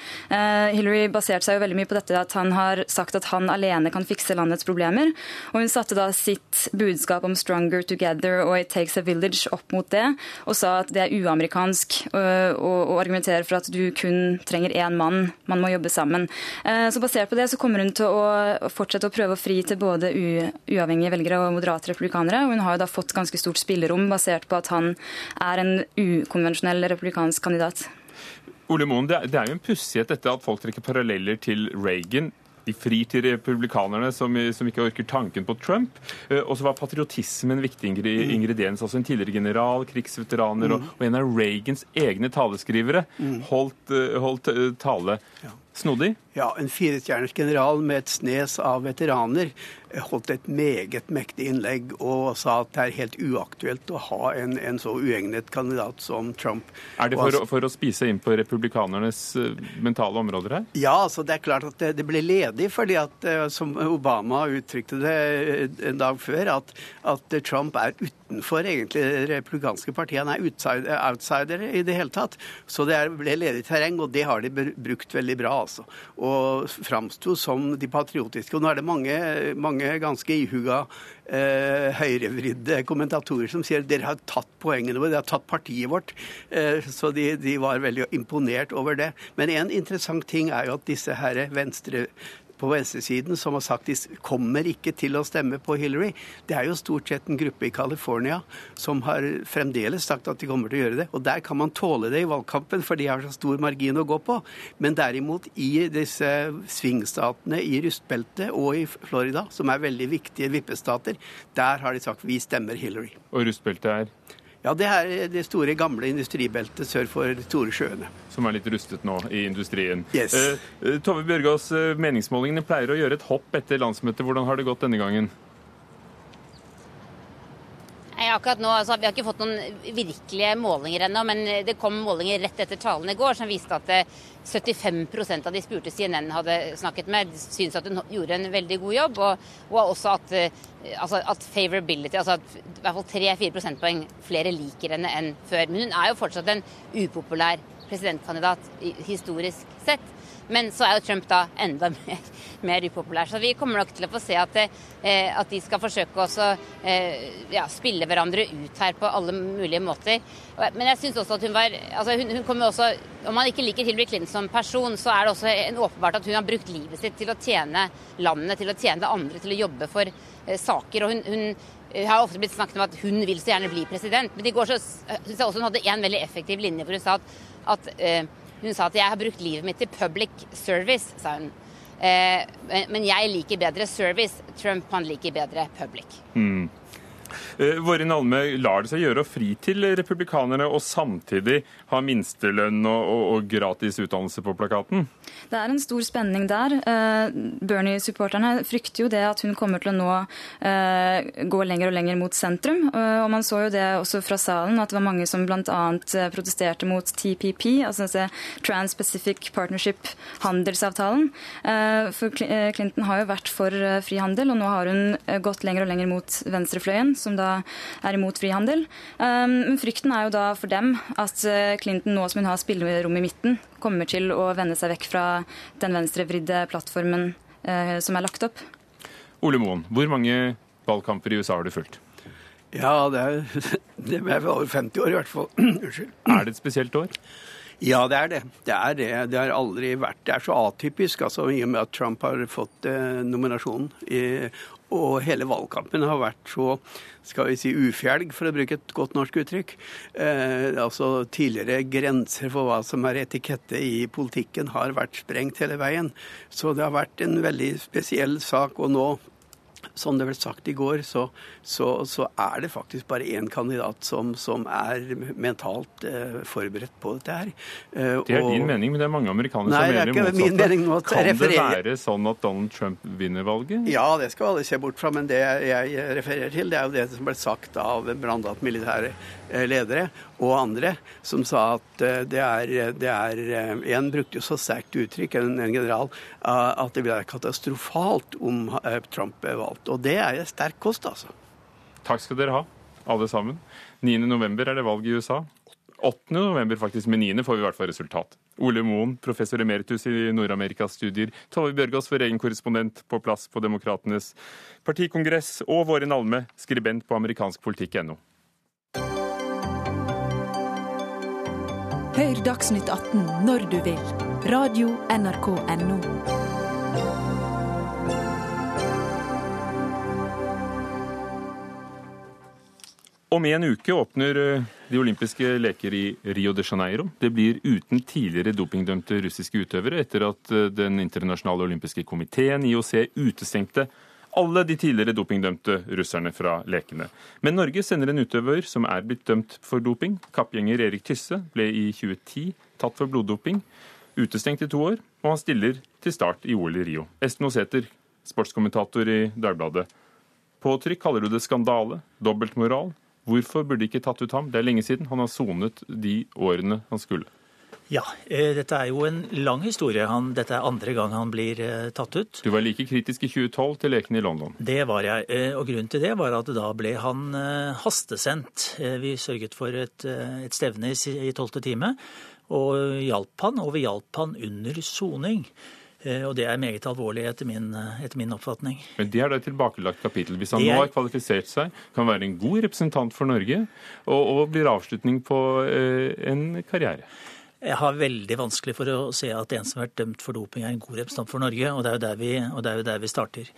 Hillary baserte seg jo veldig mye på dette at han har sagt at han alene kan fikse landets problemer. Og hun satte da sitt budskap om 'stronger together' og 'it takes a village' opp mot det, og sa at det er uamerikansk å argumentere for at du kun trenger én mann, man må jobbe sammen. Så basert på det så kommer hun til å fortsette å prøve å fri til både uavhengige velgere og moderate republikanere. og Hun har jo da fått ganske stort spillerom basert på at han er en ukonvensjonell republikansk kandidat. Ole Moen, det er jo en pussighet dette at folk trekker paralleller til Reagan. De frir til republikanerne som, som, ikke orker tanken på Trump. Eh, og så var patriotisme en viktig ingrediens. Altså en tidligere general, krigsveteraner mm. og, og, en av Reagans egne taleskrivere mm. holdt, eh, holdt eh, tale. Snodig? Ja, en firestjerners general med et snes av veteraner holdt et meget mektig innlegg og sa at det er helt uaktuelt å ha en, en så uegnet kandidat som Trump. Er det for, for, å spise inn på republikanernes eh, mentale områder her? Ja, altså det er klart at det, det ble ledig fordi at, eh, som Obama uttrykte det eh, en dag før, at, at Trump er utenfor egentlig det republikanske partiet. Han er outsider, outsider, i det hele tatt. Så det ble ledig terreng, og det har de brukt veldig bra, altså. Og framsto som de patriotiske. Og nå er det mange, mange ganske ihuga eh, høyrevridde kommentatorer som sier dere har tatt poengene våre, dere har tatt partiet vårt. Eh, så de, de, var veldig imponert over det. Men en interessant ting er jo at disse her venstre på venstresiden som har sagt de kommer ikke til å stemme på Hillary. Det er jo stort sett en gruppe i California som har fremdeles sagt at de kommer til å gjøre det. Og der kan man tåle det i valgkampen, for de har så stor margin å gå på. Men derimot i disse svingstatene i rustbeltet og i Florida, som er veldig viktige vippestater, der har de sagt vi stemmer Hillary. Og rustbeltet er? Ja, det er det store, gamle industribeltet sør for de store sjøene. Som er litt rustet nå i industrien. Yes. Uh, Tove Bjørgaas, uh, meningsmålingene pleier å gjøre et hopp etter landsmøtet. Hvordan har det gått denne gangen? Akkurat nå, altså, Vi har ikke fått noen virkelige målinger ennå, men det kom målinger rett etter talen i går som viste at 75% av de spurte CNN hadde snakket med, syntes at hun gjorde en veldig god jobb. Og, og også at, altså, at favorability, altså at i hvert fall 3-4 prosentpoeng flere liker henne enn før. Men hun er jo fortsatt en upopulær presidentkandidat historisk sett. Men så er jo Trump da enda mer, mer upopulær. Så vi kommer nok til å få se at, eh, at de skal forsøke å eh, ja, spille hverandre ut her på alle mulige måter. Men jeg syns også at hun var altså hun, hun kommer også, Om man ikke liker Hillary Clinton som person, så er det også en åpenbart at hun har brukt livet sitt til å tjene landet, til å tjene det andre, til å jobbe for eh, saker. og hun, hun har ofte blitt snakket om at hun vil så gjerne bli president. Men i går så syns jeg også hun hadde en veldig effektiv linje hvor hun sa at, at eh, hun sa at 'jeg har brukt livet mitt til public service', sa hun. Eh, men jeg liker bedre service. Trump han liker bedre public. Mm. Eh, Vårin Alme, lar det seg gjøre å fri til republikanerne og samtidig ha minstelønn og, og, og, gratis utdannelse på plakaten? Det er en stor spenning der. Uh, Bernie-supporterne frykter jo det at hun kommer til å nå uh, gå lenger og lenger mot sentrum. Uh, og man så jo det også fra salen, at det var mange som bl.a. protesterte mot TPP, altså Trans-Pacific Partnership-handelsavtalen. For Clinton har jo vært for frihandel, og nå har hun gått lenger og lenger mot venstrefløyen som da er imot frihandel. Men frykten er jo da for dem at Clinton, nå som hun har spillerom i midten, kommer til å vende seg vekk fra den venstrevridde plattformen uh, som er lagt opp. Ole Moen, hvor mange valgkamper i USA har du fulgt? Ja, det er, det er over 50 år i hvert fall. Unnskyld. Er det et spesielt år? Ja, det er det. Det er det. Det har aldri vært Det er så atypisk, altså, i og med at Trump har fått eh, nominasjonen. I, og hele valgkampen har vært så skal vi si ufjelg, for å bruke et godt norsk uttrykk. Eh, altså Tidligere grenser for hva som er etikette i politikken, har vært sprengt hele veien. Så det har vært en veldig spesiell sak. Og nå som det ble sagt i går, så, så, så er det faktisk bare én kandidat som, som er mentalt eh, forberedt på dette her. Eh, det er og, din mening, men det er mange amerikanere nei, som mener det motsatte. Kan referere... det være sånn at Donald Trump vinner valget? Ja, det skal alle se bort fra, men det jeg refererer til, det er jo det som ble sagt av bl.a. militære eh, ledere og andre, som sa at eh, det er, det er En brukte jo så sterkt uttrykk, en, en general, at det ville være katastrofalt om Trump er valgt. Og det er sterk kost, altså. Takk skal dere ha, alle sammen. 9.11 er det valg i USA. 8.11 faktisk, med 9. får vi i hvert fall resultat. Ole Moen, professor emeritus i Nord-Amerikas-studier. Tove Bjørgaas, vår egen korrespondent på plass på Demokratenes partikongress. Og Våren Alme, skribent på amerikanskpolitikk.no. Hør Dagsnytt 18 når du vil. Radio NRK Radio.nrk.no. Om en uke åpner eh, de olympiske leker i Rio de Janeiro. Det blir uten tidligere dopingdømte russiske utøvere, etter at eh, Den internasjonale olympiske komiteen, IOC, utestengte alle de tidligere dopingdømte russerne fra lekene. Men Norge sender en utøver som er blitt dømt for doping. Kappgjenger Erik Tysse ble i 2010 tatt for bloddoping, utestengt i to år, og han stiller til start i OL i Rio. Esten Oseter, sportskommentator i Dagbladet. På trykk kaller du det skandale, dobbeltmoral, Hvorfor burde de ikke tatt ut ham? Det er lenge siden. Han har sonet de årene han skulle. Ja, eh, dette er jo en lang historie. Han, dette er andre gang han blir eh, tatt ut. Du var like kritisk i 2012 til lekene i London? Det var jeg. Eh, og grunnen til det var at da ble han hastesendt. Vi sørget for et, et stevne i tolvte time og hjalp han, og vi hjalp han under soning. Eh, og det er meget alvorlig etter min, eh, etter min, oppfatning. Men det er da et tilbakelagt kapittel. Hvis han er... nå har kvalifisert seg, kan være en god representant for Norge, og, og blir avslutning på eh, en karriere? Jeg har veldig vanskelig for å se at en som har vært dømt for doping, er en god representant for Norge, og det er jo der vi, er jo der vi starter.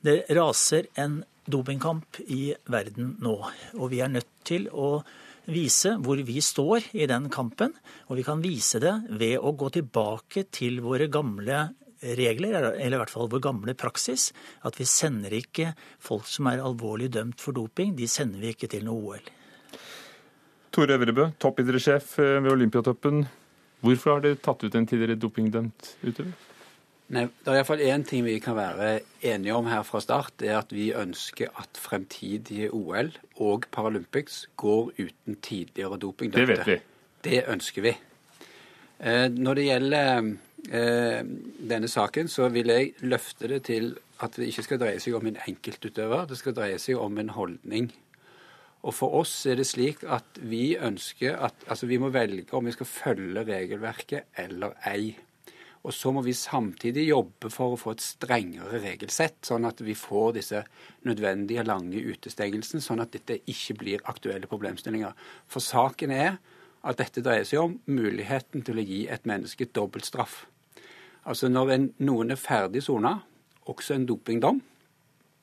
Det raser en dopingkamp i verden nå, og vi er nødt til å vise hvor vi står i den kampen. Og vi kan vise det ved å gå tilbake til våre gamle regler, eller i hvert fall vår gamle praksis, at vi sender ikke folk som er alvorlig dømt for doping, de sender vi ikke til noe OL. Tore Øvrebø, toppidrettssjef eh, ved Olympiatoppen. Hvorfor har dere tatt ut en tidligere dopingdømt utøver? Nei, Det er iallfall én ting vi kan være enige om her fra start. Det er at vi ønsker at fremtidige OL og Paralympics går uten tidligere dopingdømte. Det vet vi. Det ønsker vi. Eh, når det gjelder eh, denne saken, så vil jeg løfte det til at det ikke skal dreie seg om en enkeltutøver, det skal dreie seg om en holdning. Og for oss er det slik at vi ønsker at Altså, vi må velge om vi skal følge regelverket eller ei. Og så må vi samtidig jobbe for å få et strengere regelsett, sånn at vi får disse nødvendige lange utestengelsene, sånn at dette ikke blir aktuelle problemstillinger. For saken er at dette dreier seg om muligheten til å gi et menneske dobbeltstraff. Altså når en, noen er ferdig sona, også en dopingdom,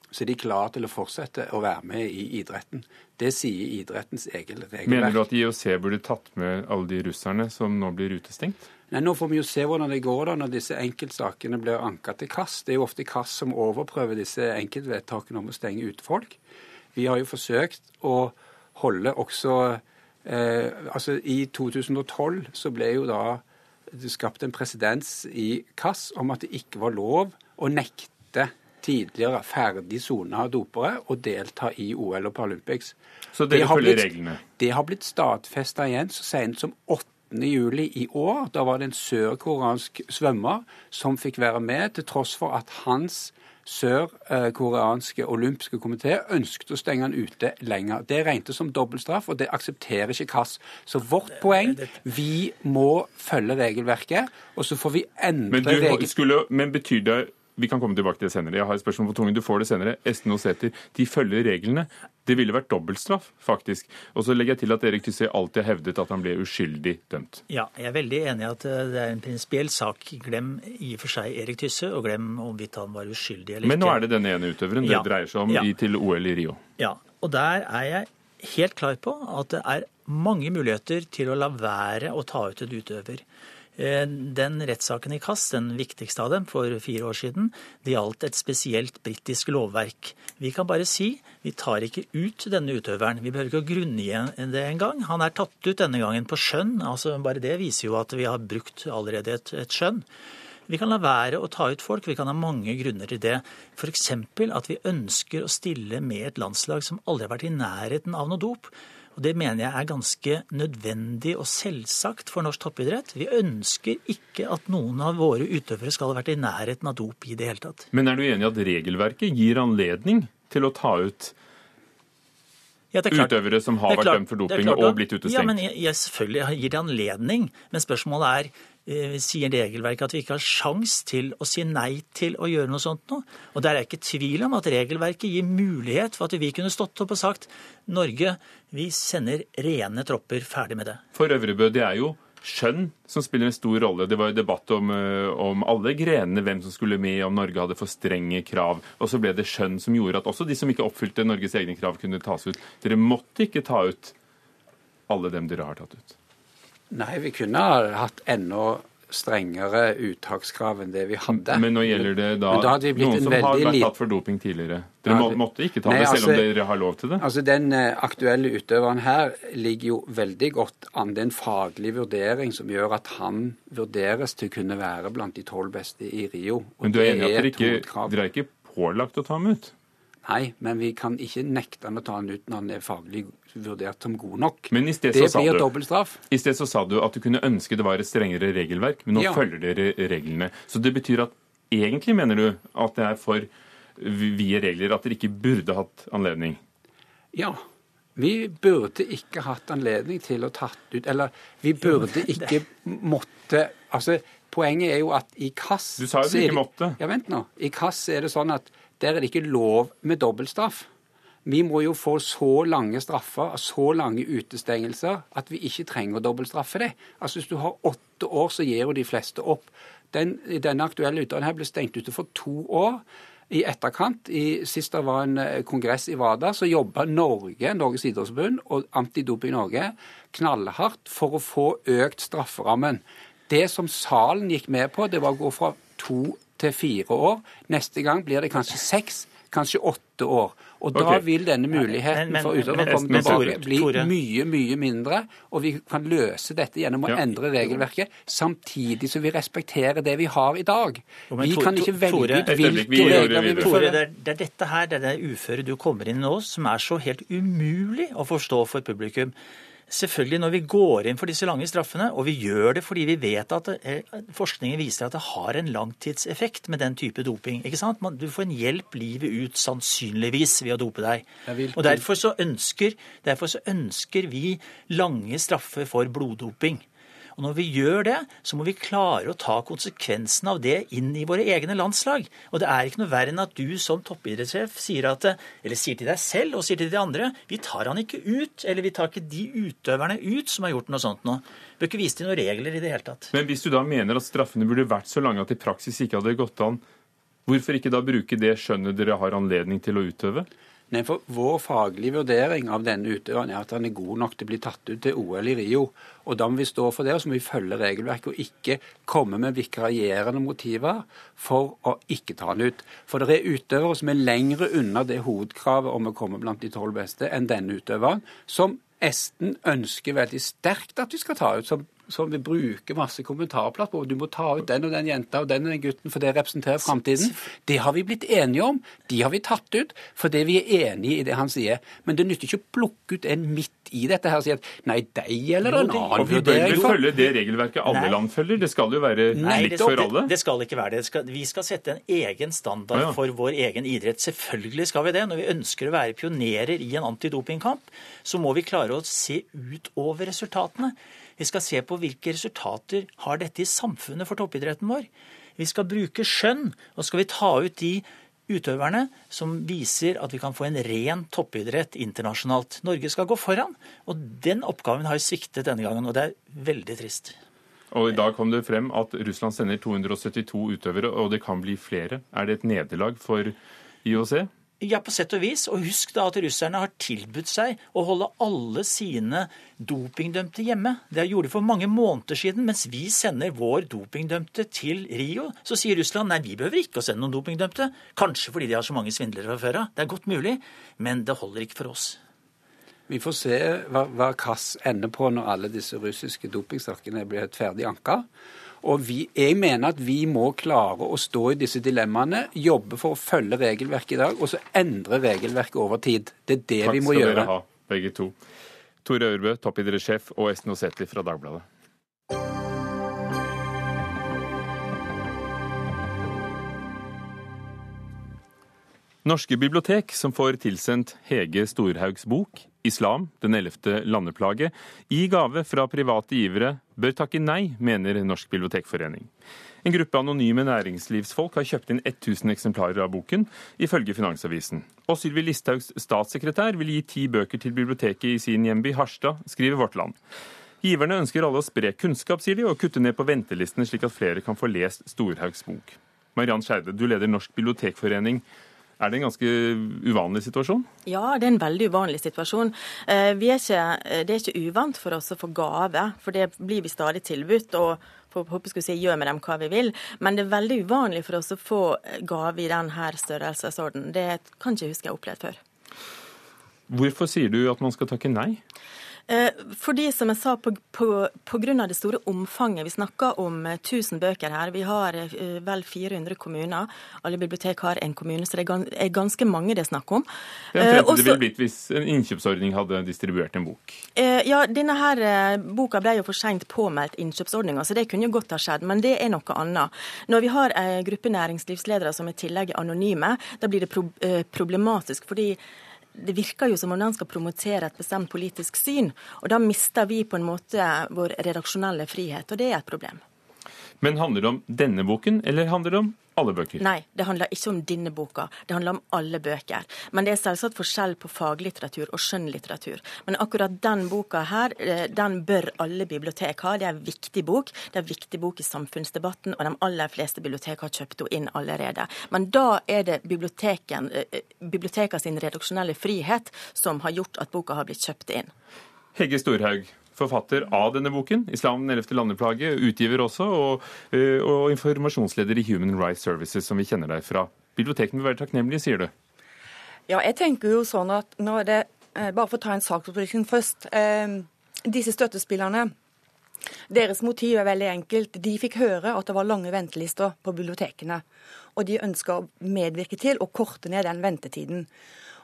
så er de klar til å fortsette å være med i idretten. Det sier idrettens egen regelverk. Mener du at IOC burde tatt med alle de russerne som nå blir utestengt? Nei, Nå får vi jo se hvordan det går da når disse enkeltsakene blir anka til KAS. Det er jo ofte KAS som overprøver disse enkeltvedtakene om å stenge ute folk. Vi har jo forsøkt å holde også Altså i 2012 så ble jo da det skapt en presedens i KAS om at det ikke var lov å nekte tidligere ferdig sona dopere å delta i OL og Paralympics. Så dere følger reglene? Det har blitt stadfesta igjen så sent som 8. juli i år. Da var det en sørkoreansk svømmer som fikk være med, til tross for at hans sørkoreanske olympiske komité ønsket å stenge han ute lenger. Det regnes som dobbeltstraff, og det aksepterer ikke KAS. Så vårt poeng vi må følge regelverket, og så får vi endre regelverket. Men betyr det vi kan komme tilbake til det senere. Jeg har et spørsmål på tungen. Du får det senere. Esten og Sæther, de følger reglene. Det ville vært dobbeltstraff, faktisk. Og så legger jeg til at Erik Tysse alltid har hevdet at han ble uskyldig dømt. Ja, jeg er veldig enig i at eh, det er en prinsipiell sak. Glem i og for seg Erik Tysse, og glem hvorvidt han var uskyldig eller ikke. Men nå er det denne ene utøveren ja. det dreier seg om ja. i, til OL i Rio. Ja, og der er jeg helt klar på at det er mange muligheter til å la være å ta ut en utøver. Eh, den rettssaken i Kass, den viktigste av dem for fire år siden, det gjaldt et spesielt britisk lovverk. Vi kan bare si vi tar ikke ut denne utøveren. Vi behøver ikke å grunngi det engang. Han er tatt ut denne gangen på skjønn. altså Bare det viser jo at vi har brukt allerede et, et skjønn. Vi kan la være å ta ut folk. Vi kan ha mange grunner til det. F.eks. at vi ønsker å stille med et landslag som aldri har vært i nærheten av noe dop. Og Det mener jeg er ganske nødvendig og selvsagt for norsk toppidrett. Vi ønsker ikke at noen av våre utøvere skal ha vært i nærheten av dop i det hele tatt. Men er du enig i at regelverket gir anledning til å ta ut ja, utøvere som har vært dømt for doping og blitt utestengt? Ja, men jeg, jeg selvfølgelig gir det anledning. Men spørsmålet er sier regelverket at vi ikke har sjans til å si nei til å gjøre noe sånt nå. Og der er jeg ikke tvil om at regelverket gir mulighet for at vi kunne stått opp og sagt Norge, vi sender rene tropper, ferdig med det. For Øvrebø, det er jo skjønn som spiller en stor rolle. Det var jo debatt om, eh, om, alle grenene, hvem som skulle med, om Norge hadde for strenge krav. Og så ble det skjønn som gjorde at også de som ikke oppfylte Norges egne krav, kunne tas ut. Dere måtte ikke ta ut alle dem dere har tatt ut. Nei, vi kunne ha hatt enda strengere uttakskrav enn det vi hadde. Men nå gjelder det da, da noen som har vært tatt for doping tidligere. Dere ja, måtte ikke ta Nei, det, selv altså, om dere har lov til det? Altså, Den uh, aktuelle utøveren her ligger jo veldig godt an. Det er en faglig vurdering som gjør at han vurderes til å kunne være blant de tolv beste i Rio. Men du er enig i at dere ikke, dere er ikke pålagt å ta ham ut? Nei, men vi kan ikke nekte han å ta han ut når han er faglig vurdert som god nok. Men i sted det så blir dobbeltstraff. I sted så sa du at du kunne ønske det var et strengere regelverk, men nå ja. følger dere reglene. Så det betyr at egentlig mener du at det er for vide regler, at dere ikke burde hatt anledning? Ja. Vi burde ikke hatt anledning til å tatt ut Eller vi burde ikke måtte Altså, poenget er jo at i KASS Du sa jo du ikke måtte. Ja, vent nå. I KASS er det sånn at der er det ikke lov med dobbeltstraff. Vi må jo få så lange straffer, så lange utestengelser, at vi ikke trenger å dobbeltstraffe det. Altså Hvis du har åtte år, så gir jo de fleste opp. Den, denne aktuelle utdanningen her ble stengt ute for to år. I etterkant, i, sist det var en eh, kongress i WADA, så jobba Norge, Norges idrettsforbund og Antidoping Norge knallhardt for å få økt strafferammen. Det som salen gikk med på, det var å gå fra to til fire år. Neste gang blir det kanskje seks, kanskje åtte år. Og da okay. vil denne muligheten men, men, for utøvere å komme tilbake bli mye, mye mindre. Og vi kan løse dette gjennom å ja. endre regelverket, samtidig som vi respekterer det vi har i dag. Jo, vi kan ikke velge ut hvilke regler vi vil følge. Det, det er dette her, det er det uføret du kommer inn i nå, som er så helt umulig å forstå for publikum. Selvfølgelig når vi går inn for disse lange straffene, og vi gjør det fordi vi vet at det, eh, forskningen viser at det har en langtidseffekt med den type doping. ikke sant? Du får en hjelp livet ut, sannsynligvis, ved å dope deg. Og derfor så, ønsker, derfor så ønsker vi lange straffer for bloddoping. Og Når vi gjør det, så må vi klare å ta konsekvensen av det inn i våre egne landslag. Og det er ikke noe verre enn at du som toppidrettssjef sier, sier til deg selv og sier til de andre vi tar han ikke ut, eller vi tar ikke de utøverne ut som har gjort noe sånt nå. Bør ikke vise til noen regler i det hele tatt. Men hvis du da mener at straffene burde vært så lange at i praksis ikke hadde gått an, hvorfor ikke da bruke det skjønnet dere har anledning til å utøve? Nei, for Vår faglige vurdering av denne utøveren er at han er god nok til å bli tatt ut til OL i Rio. Og Da må vi stå for det, og så må vi følge regelverket og ikke komme med vikarierende motiver for å ikke ta han ut. For det er utøvere som er lengre unna det hovedkravet om å komme blant de tolv beste enn denne utøveren, som Esten ønsker veldig sterkt at vi skal ta ut, som som vil bruke masse kommentarplass på. Du må ta ut den og den jenta og den og den gutten, for det representerer framtiden. Det har vi blitt enige om. De har vi tatt ut fordi vi er enige i det han sier. Men det nytter ikke å plukke ut en midt i dette her og si at nei, deg eller en annen Og Vi bør vel følge det regelverket alle nei. land følger? Det skal jo være nei, likt for alle? Det, det skal ikke være det. det skal, vi skal sette en egen standard ja. for vår egen idrett. Selvfølgelig skal vi det. Når vi ønsker å være pionerer i en antidopingkamp, så må vi klare å se utover resultatene. Vi skal se på hvilke resultater har dette i samfunnet for toppidretten vår. Vi skal bruke skjønn, og skal vi ta ut de utøverne som viser at vi kan få en ren toppidrett internasjonalt. Norge skal gå foran, og den oppgaven har sviktet denne gangen, og det er veldig trist. Og I dag kom det frem at Russland sender 272 utøvere, og det kan bli flere. Er det et nederlag for IOC? Ja, på sett og vis. Og husk da at russerne har tilbudt seg å holde alle sine dopingdømte hjemme. Det gjorde de for mange måneder siden. Mens vi sender vår dopingdømte til Rio, så sier Russland nei, vi behøver ikke å sende noen dopingdømte. Kanskje fordi de har så mange svindlere fra før av. Det er godt mulig, men det holder ikke for oss. Vi får se hva, hva Kass ender på når alle disse russiske dopingsakene blir ferdig anka. Og vi, jeg mener at vi må klare å stå i disse dilemmaene, jobbe for å følge regelverket i dag, og så endre regelverket over tid. Det er det Takk vi må gjøre. Takk skal dere ha, begge to. Tore Ørbø, toppidrettssjef, og Esten Osetli fra Dagbladet. Norske bibliotek, som får tilsendt Hege Storhaugs bok 'Islam den ellevte landeplage' i gave fra private givere, bør takke nei, mener Norsk bibliotekforening. En gruppe anonyme næringslivsfolk har kjøpt inn 1000 eksemplarer av boken, ifølge Finansavisen. Og Sylvi Listhaugs statssekretær vil gi ti bøker til biblioteket i sin hjemby Harstad, skriver Vårt Land. Giverne ønsker alle å spre kunnskap, sier de, og kutte ned på ventelistene, slik at flere kan få lest Storhaugs bok. Mariann Skeide, du leder Norsk bibliotekforening. Er det en ganske uvanlig situasjon? Ja, det er en veldig uvanlig situasjon. Eh, Vi er ikke, det er ikke uvant for oss å få gave, for det blir vi stadig tilbudt. og håper skulle si, gjør med dem hva vi vil. Men det er veldig uvanlig for oss å få gave i denne størrelsesorden. Det kan ikke huske jeg har opplevd før. Hvorfor sier du at man skal takke nei? Eh, Fordi, som jeg sa, på, på, på grunn av det store omfanget. Vi snakker om eh, 1000 bøker her. Vi har eh, vel 400 kommuner. Alle bibliotek har en kommune, så det er ganske mange det er snakk om. Eh, er det ville blitt hvis en innkjøpsordning hadde distribuert en bok. Eh, ja, denne her eh, boka ble jo for seint påmeldt innkjøpsordninga, så det kunne jo godt ha skjedd. Men det er noe annet. Når vi har en gruppe næringslivsledere som i tillegg er anonyme, da blir det eh, problematisk. fordi det virker jo som om den skal promotere et bestemt politisk syn. Og da mister vi på en måte vår redaksjonelle frihet, og det er et problem. Men handler det om denne boken, eller handler det om alle bøker? Nei, det handler ikke om denne boka. Det handler om alle bøker. Men det er selvsagt forskjell på faglitteratur og skjønnlitteratur. Men akkurat den boka her, eh, den bør alle bibliotek ha. Det er en viktig bok. Det er en viktig bok i samfunnsdebatten, og de aller fleste bibliotek har kjøpt henne inn allerede. Men da er det biblioteken, eh, sin redaksjonelle frihet som har gjort at boka har blitt kjøpt inn. Hegge Storhaug, forfatter av denne boken, 'Islam den ellevte landeplage', utgiver også, og, eh, og informasjonsleder i Human Rights Services, som vi kjenner deg fra. Bibliotekene vil være takknemlige, sier du. Ja, jeg tenker jo sånn at når det eh, Bare for å ta en saksopplysning først. Eh, disse støttespillerne, deres motiv er veldig enkelt. De fikk høre at det var lange ventelister på bibliotekene. Og de ønska å medvirke til å korte ned den ventetiden.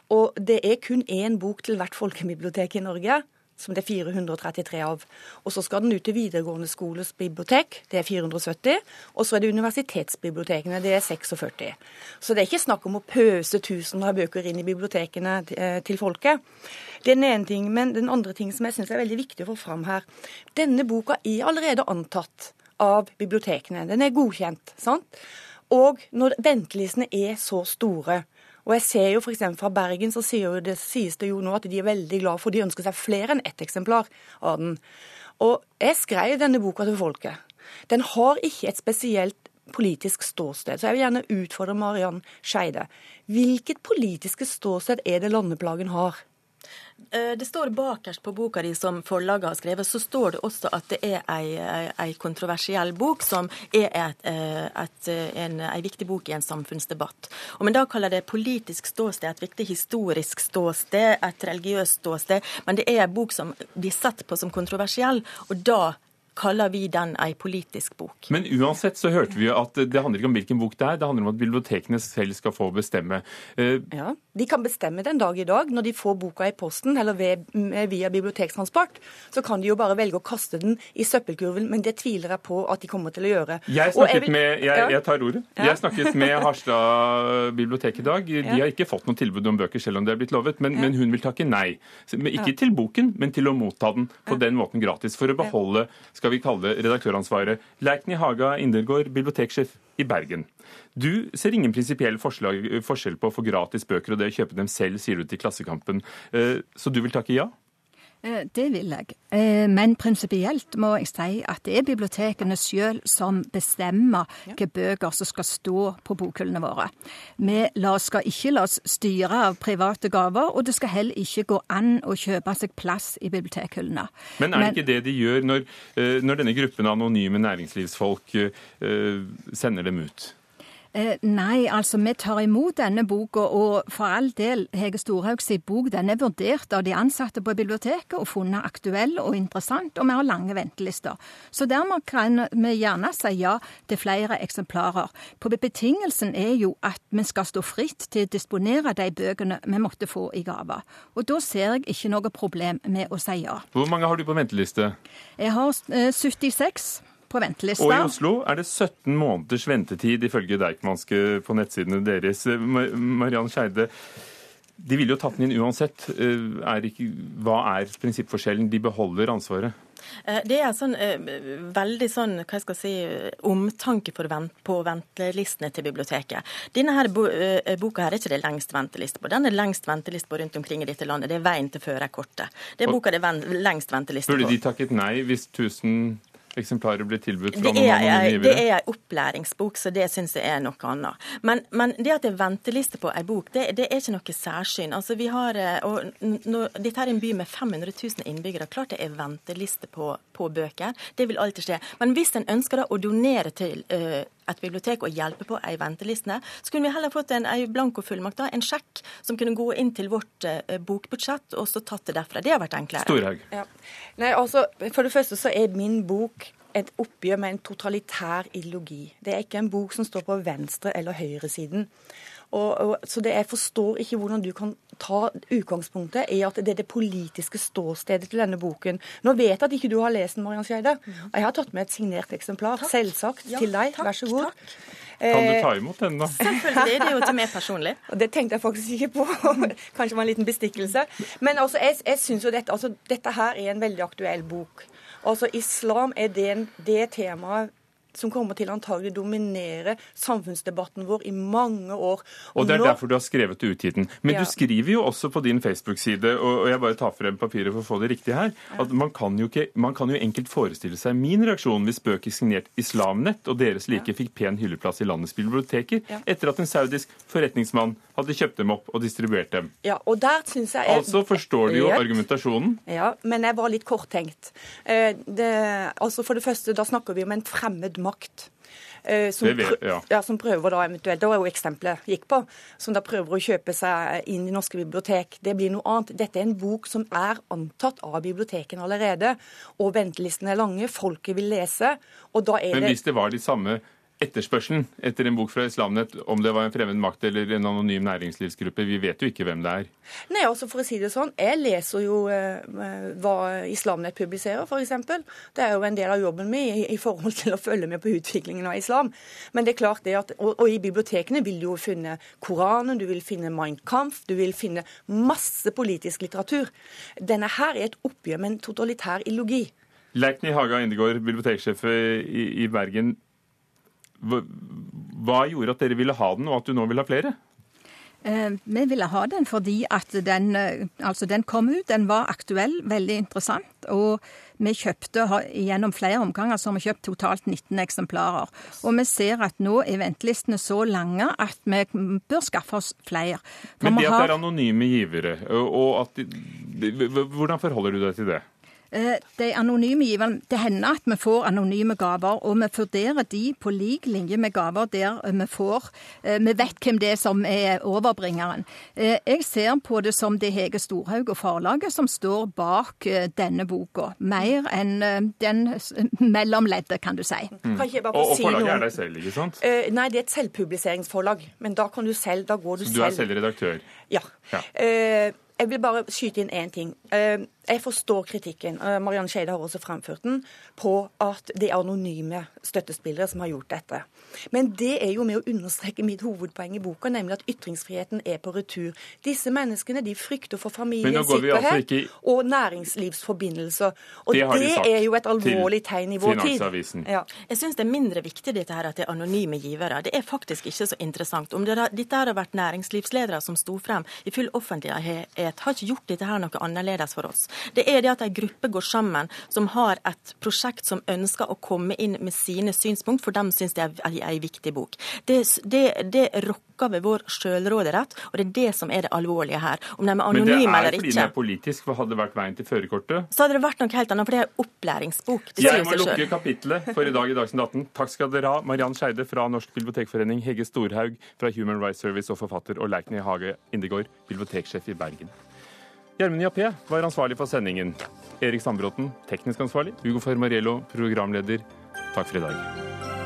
Og det er kun én bok til hvert folkebibliotek i Norge, som det er 433 av. Og så skal den ut til videregående skoles bibliotek, det er 470. Og så er det universitetsbibliotekene, det er 46. Så det er ikke snakk om å pøse tusener av bøker inn i bibliotekene eh, til folket. Det er den ene ting. Men den andre ting som jeg syns er veldig viktig å få fram her. Denne boka er allerede antatt av bibliotekene. Den er godkjent. sant? Og når ventelistene er så store, og jeg ser jo f.eks. fra Bergen så det, sies det jo nå at de er veldig glad for de ønsker seg flere enn ett eksemplar av den. Og jeg skrev denne boka til folket. Den har ikke et spesielt politisk ståsted. Så jeg vil gjerne utfordre Mariann Skeide. Hvilket politiske ståsted er det Landeplagen har? Eh, Det står bakerst på boka di som forlaget har skrevet, så står det også at det er ei kontroversiell bok som er eh, et, en, viktig bok i en samfunnsdebatt. Om men Da kaller det politisk ståsted, et viktig historisk ståsted, et religiøst ståsted. Men det er ei bok som blir sett på som kontroversiell, og da kaller vi den ei politisk bok. Men uansett så hørte vi jo at det handler ikke om hvilken bok det er, det handler om at bibliotekene selv skal få bestemme. Eh, Ja, De kan bestemme den dag i dag. Når de får boka i posten eller ved, via bibliotekstransport, så kan de jo bare velge å kaste den i søppelkurven, men det tviler jeg på at de kommer til å gjøre. Jeg Og snakket vil- med jeg, Ja. jeg tar ordet. Ja. Jeg snakket med Harstad bibliotek i dag. De Ja. har ikke fått noe tilbud om bøker, selv om det er blitt lovet. Men, Ja. men hun vil takke nei. Ikke Ja. til boken, men til å motta den på den måten gratis. For å beholde skal vi kalle redaktøransvaret. Leikny Haga Indergård, biblioteksjef i Bergen. Du ser ingen prinsipiell forskjell på å få gratis bøker og det å kjøpe dem selv, sier du til Klassekampen. Eh, Så du vil takke ja? Eh, det vil jeg. Eh, men prinsipielt må jeg si at det er bibliotekene selv som bestemmer hvilke bøker som skal stå på bokhyllene våre. Vi skal ikke la oss styre av private gaver, og det skal heller ikke gå an å kjøpe seg plass i bibliotekhyllene. Men er det ikke det de gjør når, eh, når denne gruppen anonyme næringslivsfolk sender dem ut? Eh, nei, altså vi tar imot denne boka, og for all del, Hege Storhaug sin bok den er vurdert av de ansatte på biblioteket og funnet aktuell og interessant, og vi har lange ventelister. Så dermed kan vi gjerne si ja til flere eksemplarer. På betingelsen er jo at vi skal stå fritt til å disponere de bøkene vi måtte få i gave. Og da ser jeg ikke noe problem med å si ja. Hvor mange har du på venteliste? Jeg har eh, 76 på ventelista. Og i Oslo er det 17 måneders ventetid, ifølge Deichmanske på nettsidene deres. Mariann Skeide, de ville jo tatt den inn uansett. Eh, er ikke, hva er prinsippforskjellen? De beholder ansvaret. Eh, det er sånn, eh, veldig sånn, hva skal si, omtanke vent, på ventelistene til biblioteket. Denne her boka her er ikke det lengst venteliste på. Den er lengst venteliste på rundt omkring i dette landet. Det er veien til førerkortet. Det er boka det er lengst venteliste på. Burde de takket nei hvis 1000 eksemplarer blir tilbudt fra noen anonyme givere? Det er en opplæringsbok, så det syns jeg er noe annet. Men, men, det at det er venteliste på en bok, det, det er ikke noe særsyn. Altså, vi har, eh, og når, Dette er en by med 500 000 innbyggere. Klart det er venteliste på, på bøker. Det vil alltid skje. Men hvis en ønsker da å donere til uh, et bibliotek og hjelpe på ei venteliste, så kunne vi heller fått en ei blankofullmakt, en sjekk, som kunne gå inn til vårt uh, bokbudsjett og så tatt det derfra. Det har vært enklere. Storhaug. Ja. Nei, altså, For det første så er min bok et oppgjør med en totalitær ideologi. Det er ikke en bok som står på venstre- eller høyresiden. Og, og, så det, Jeg forstår ikke hvordan du kan ta utgangspunktet i at det er det politiske ståstedet til denne boken. Nå vet jeg at ikke du har lest den, Mariann Skeide. Og jeg har tatt med et signert eksemplar, takk. selvsagt, ja, til deg. Takk, Vær så god. Takk. Kan du ta imot den, da? Selvfølgelig. Det er jo til meg personlig. Det tenkte jeg faktisk ikke på. Kanskje var en liten bestikkelse. Men altså, jeg, jeg synes jo dette, altså, dette her er en veldig aktuell bok. Altså, Islam er det, det temaet som kommer til antagelig dominere samfunnsdebatten vår i mange år. Og, og Det er nå... derfor du har skrevet det ut hit. Men ja. du skriver jo også på din Facebook-side, og jeg bare tar frem papiret for å få det riktig her, at man kan, jo ikke, man kan jo enkelt forestille seg min reaksjon hvis bøker signert Islamnett og deres like fikk pen hylleplass i landets biblioteker etter at en saudisk forretningsmann hadde kjøpt dem opp og distribuert dem. Ja, og der synes jeg... Altså forstår du jo argumentasjonen. Ja, men jeg var litt korttenkt. Eh, det, altså For det første, da snakker vi om en fremmed makt. Eh, som, vet, ja. Ja, som, prøver da eventuelt, Det var jo eksempelet gikk på. Som da prøver å kjøpe seg inn i norske bibliotek. Det blir noe annet. Dette er en bok som er antatt av bibliotekene allerede. Og ventelistene er lange, folket vil lese. og da er Men det... hvis det var de samme etterspørselen etter en bok fra Islamnett, om det var en fremmed makt eller en anonym næringslivsgruppe. Vi vet jo ikke hvem det er. Nei, altså for å si det sånn, Jeg leser jo eh, hva Islamnett publiserer, f.eks. Det er jo en del av jobben min i, i, forhold til å følge med på utviklingen av islam. Men det er klart det at, og, og i bibliotekene vil du jo finne Koranen, du vil finne Mein Kampf, du vil finne masse politisk litteratur. Denne her er et oppgjør med en totalitær ideologi. Leikny Haga Indegård, biblioteksjef i, i Bergen. Hva gjorde at dere ville ha den, og at du nå vil ha flere? Eh, vi ville ha den fordi at den, eh, altså den kom ut, den var aktuell, veldig interessant. Og vi kjøpte gjennom flere omganger så har vi kjøpt totalt 19 eksemplarer. Og vi ser at nå er ventelistene så lange at vi bør skaffe oss flere. For Men det at det er anonyme givere, og at, hvordan forholder du deg til det? Eh, de anonyme giverne, Det hender at vi får anonyme gaver, og vi vurderer de på lik linje med gaver der vi får eh, Vi vet hvem det er som er overbringeren. Eh, jeg ser på det som det Hege Storhaug og forlaget som står bak denne boka. Mer enn den mellomleddet, kan du si. Mm. Kan og, og si forlaget noe? er deg selv, ikke sant? nei, det er et selvpubliseringsforlag. Men da kan du selv, da går du, Så du er selv redaktør? Ja. ja. jeg vil bare skyte inn én ting. Jeg forstår kritikken, Marianne Skeide har også fremført den, på at det er anonyme støttespillere som har gjort dette. Men det er jo med å understreke mitt hovedpoeng i boka, nemlig at ytringsfriheten er på retur. Disse menneskene de frykter for familiens altså sikkerhet altså ikke... og næringslivsforbindelser. Og det, det de er jo et alvorlig tegn i vår tid. Ja. Jeg syns det er mindre viktig dette her at det er anonyme givere. Det er faktisk ikke så interessant. Om det, dette har vært næringslivsledere som sto frem i full offentlighet, har ikke gjort dette her noe annerledes for oss. Det er det at en gruppe går sammen som har et prosjekt som ønsker å komme inn med sine synspunkt, for dem syns det er ei viktig bok. Det, det, det rokker ved vår sjølråderett, og det er det som er det alvorlige her. Om de er anonyme eller ikke. Men det er fordi den er politisk, hadde det vært veien til førerkortet? Så hadde det vært noe helt annet, for det er opplæringsbok. Det Jeg må lukke kapitlet for i dag i Dagsnytt 18. Takk skal dere ha, Mariann Skeide fra Norsk bibliotekforening, Hege Storhaug fra Human Rights Service og forfatter, og Leikny Hage Indegård, biblioteksjef i Bergen. Gjermund Jappé var ansvarlig for sendingen. Erik Sandbråten teknisk ansvarlig. Hugo Fermariello programleder. Takk for i dag.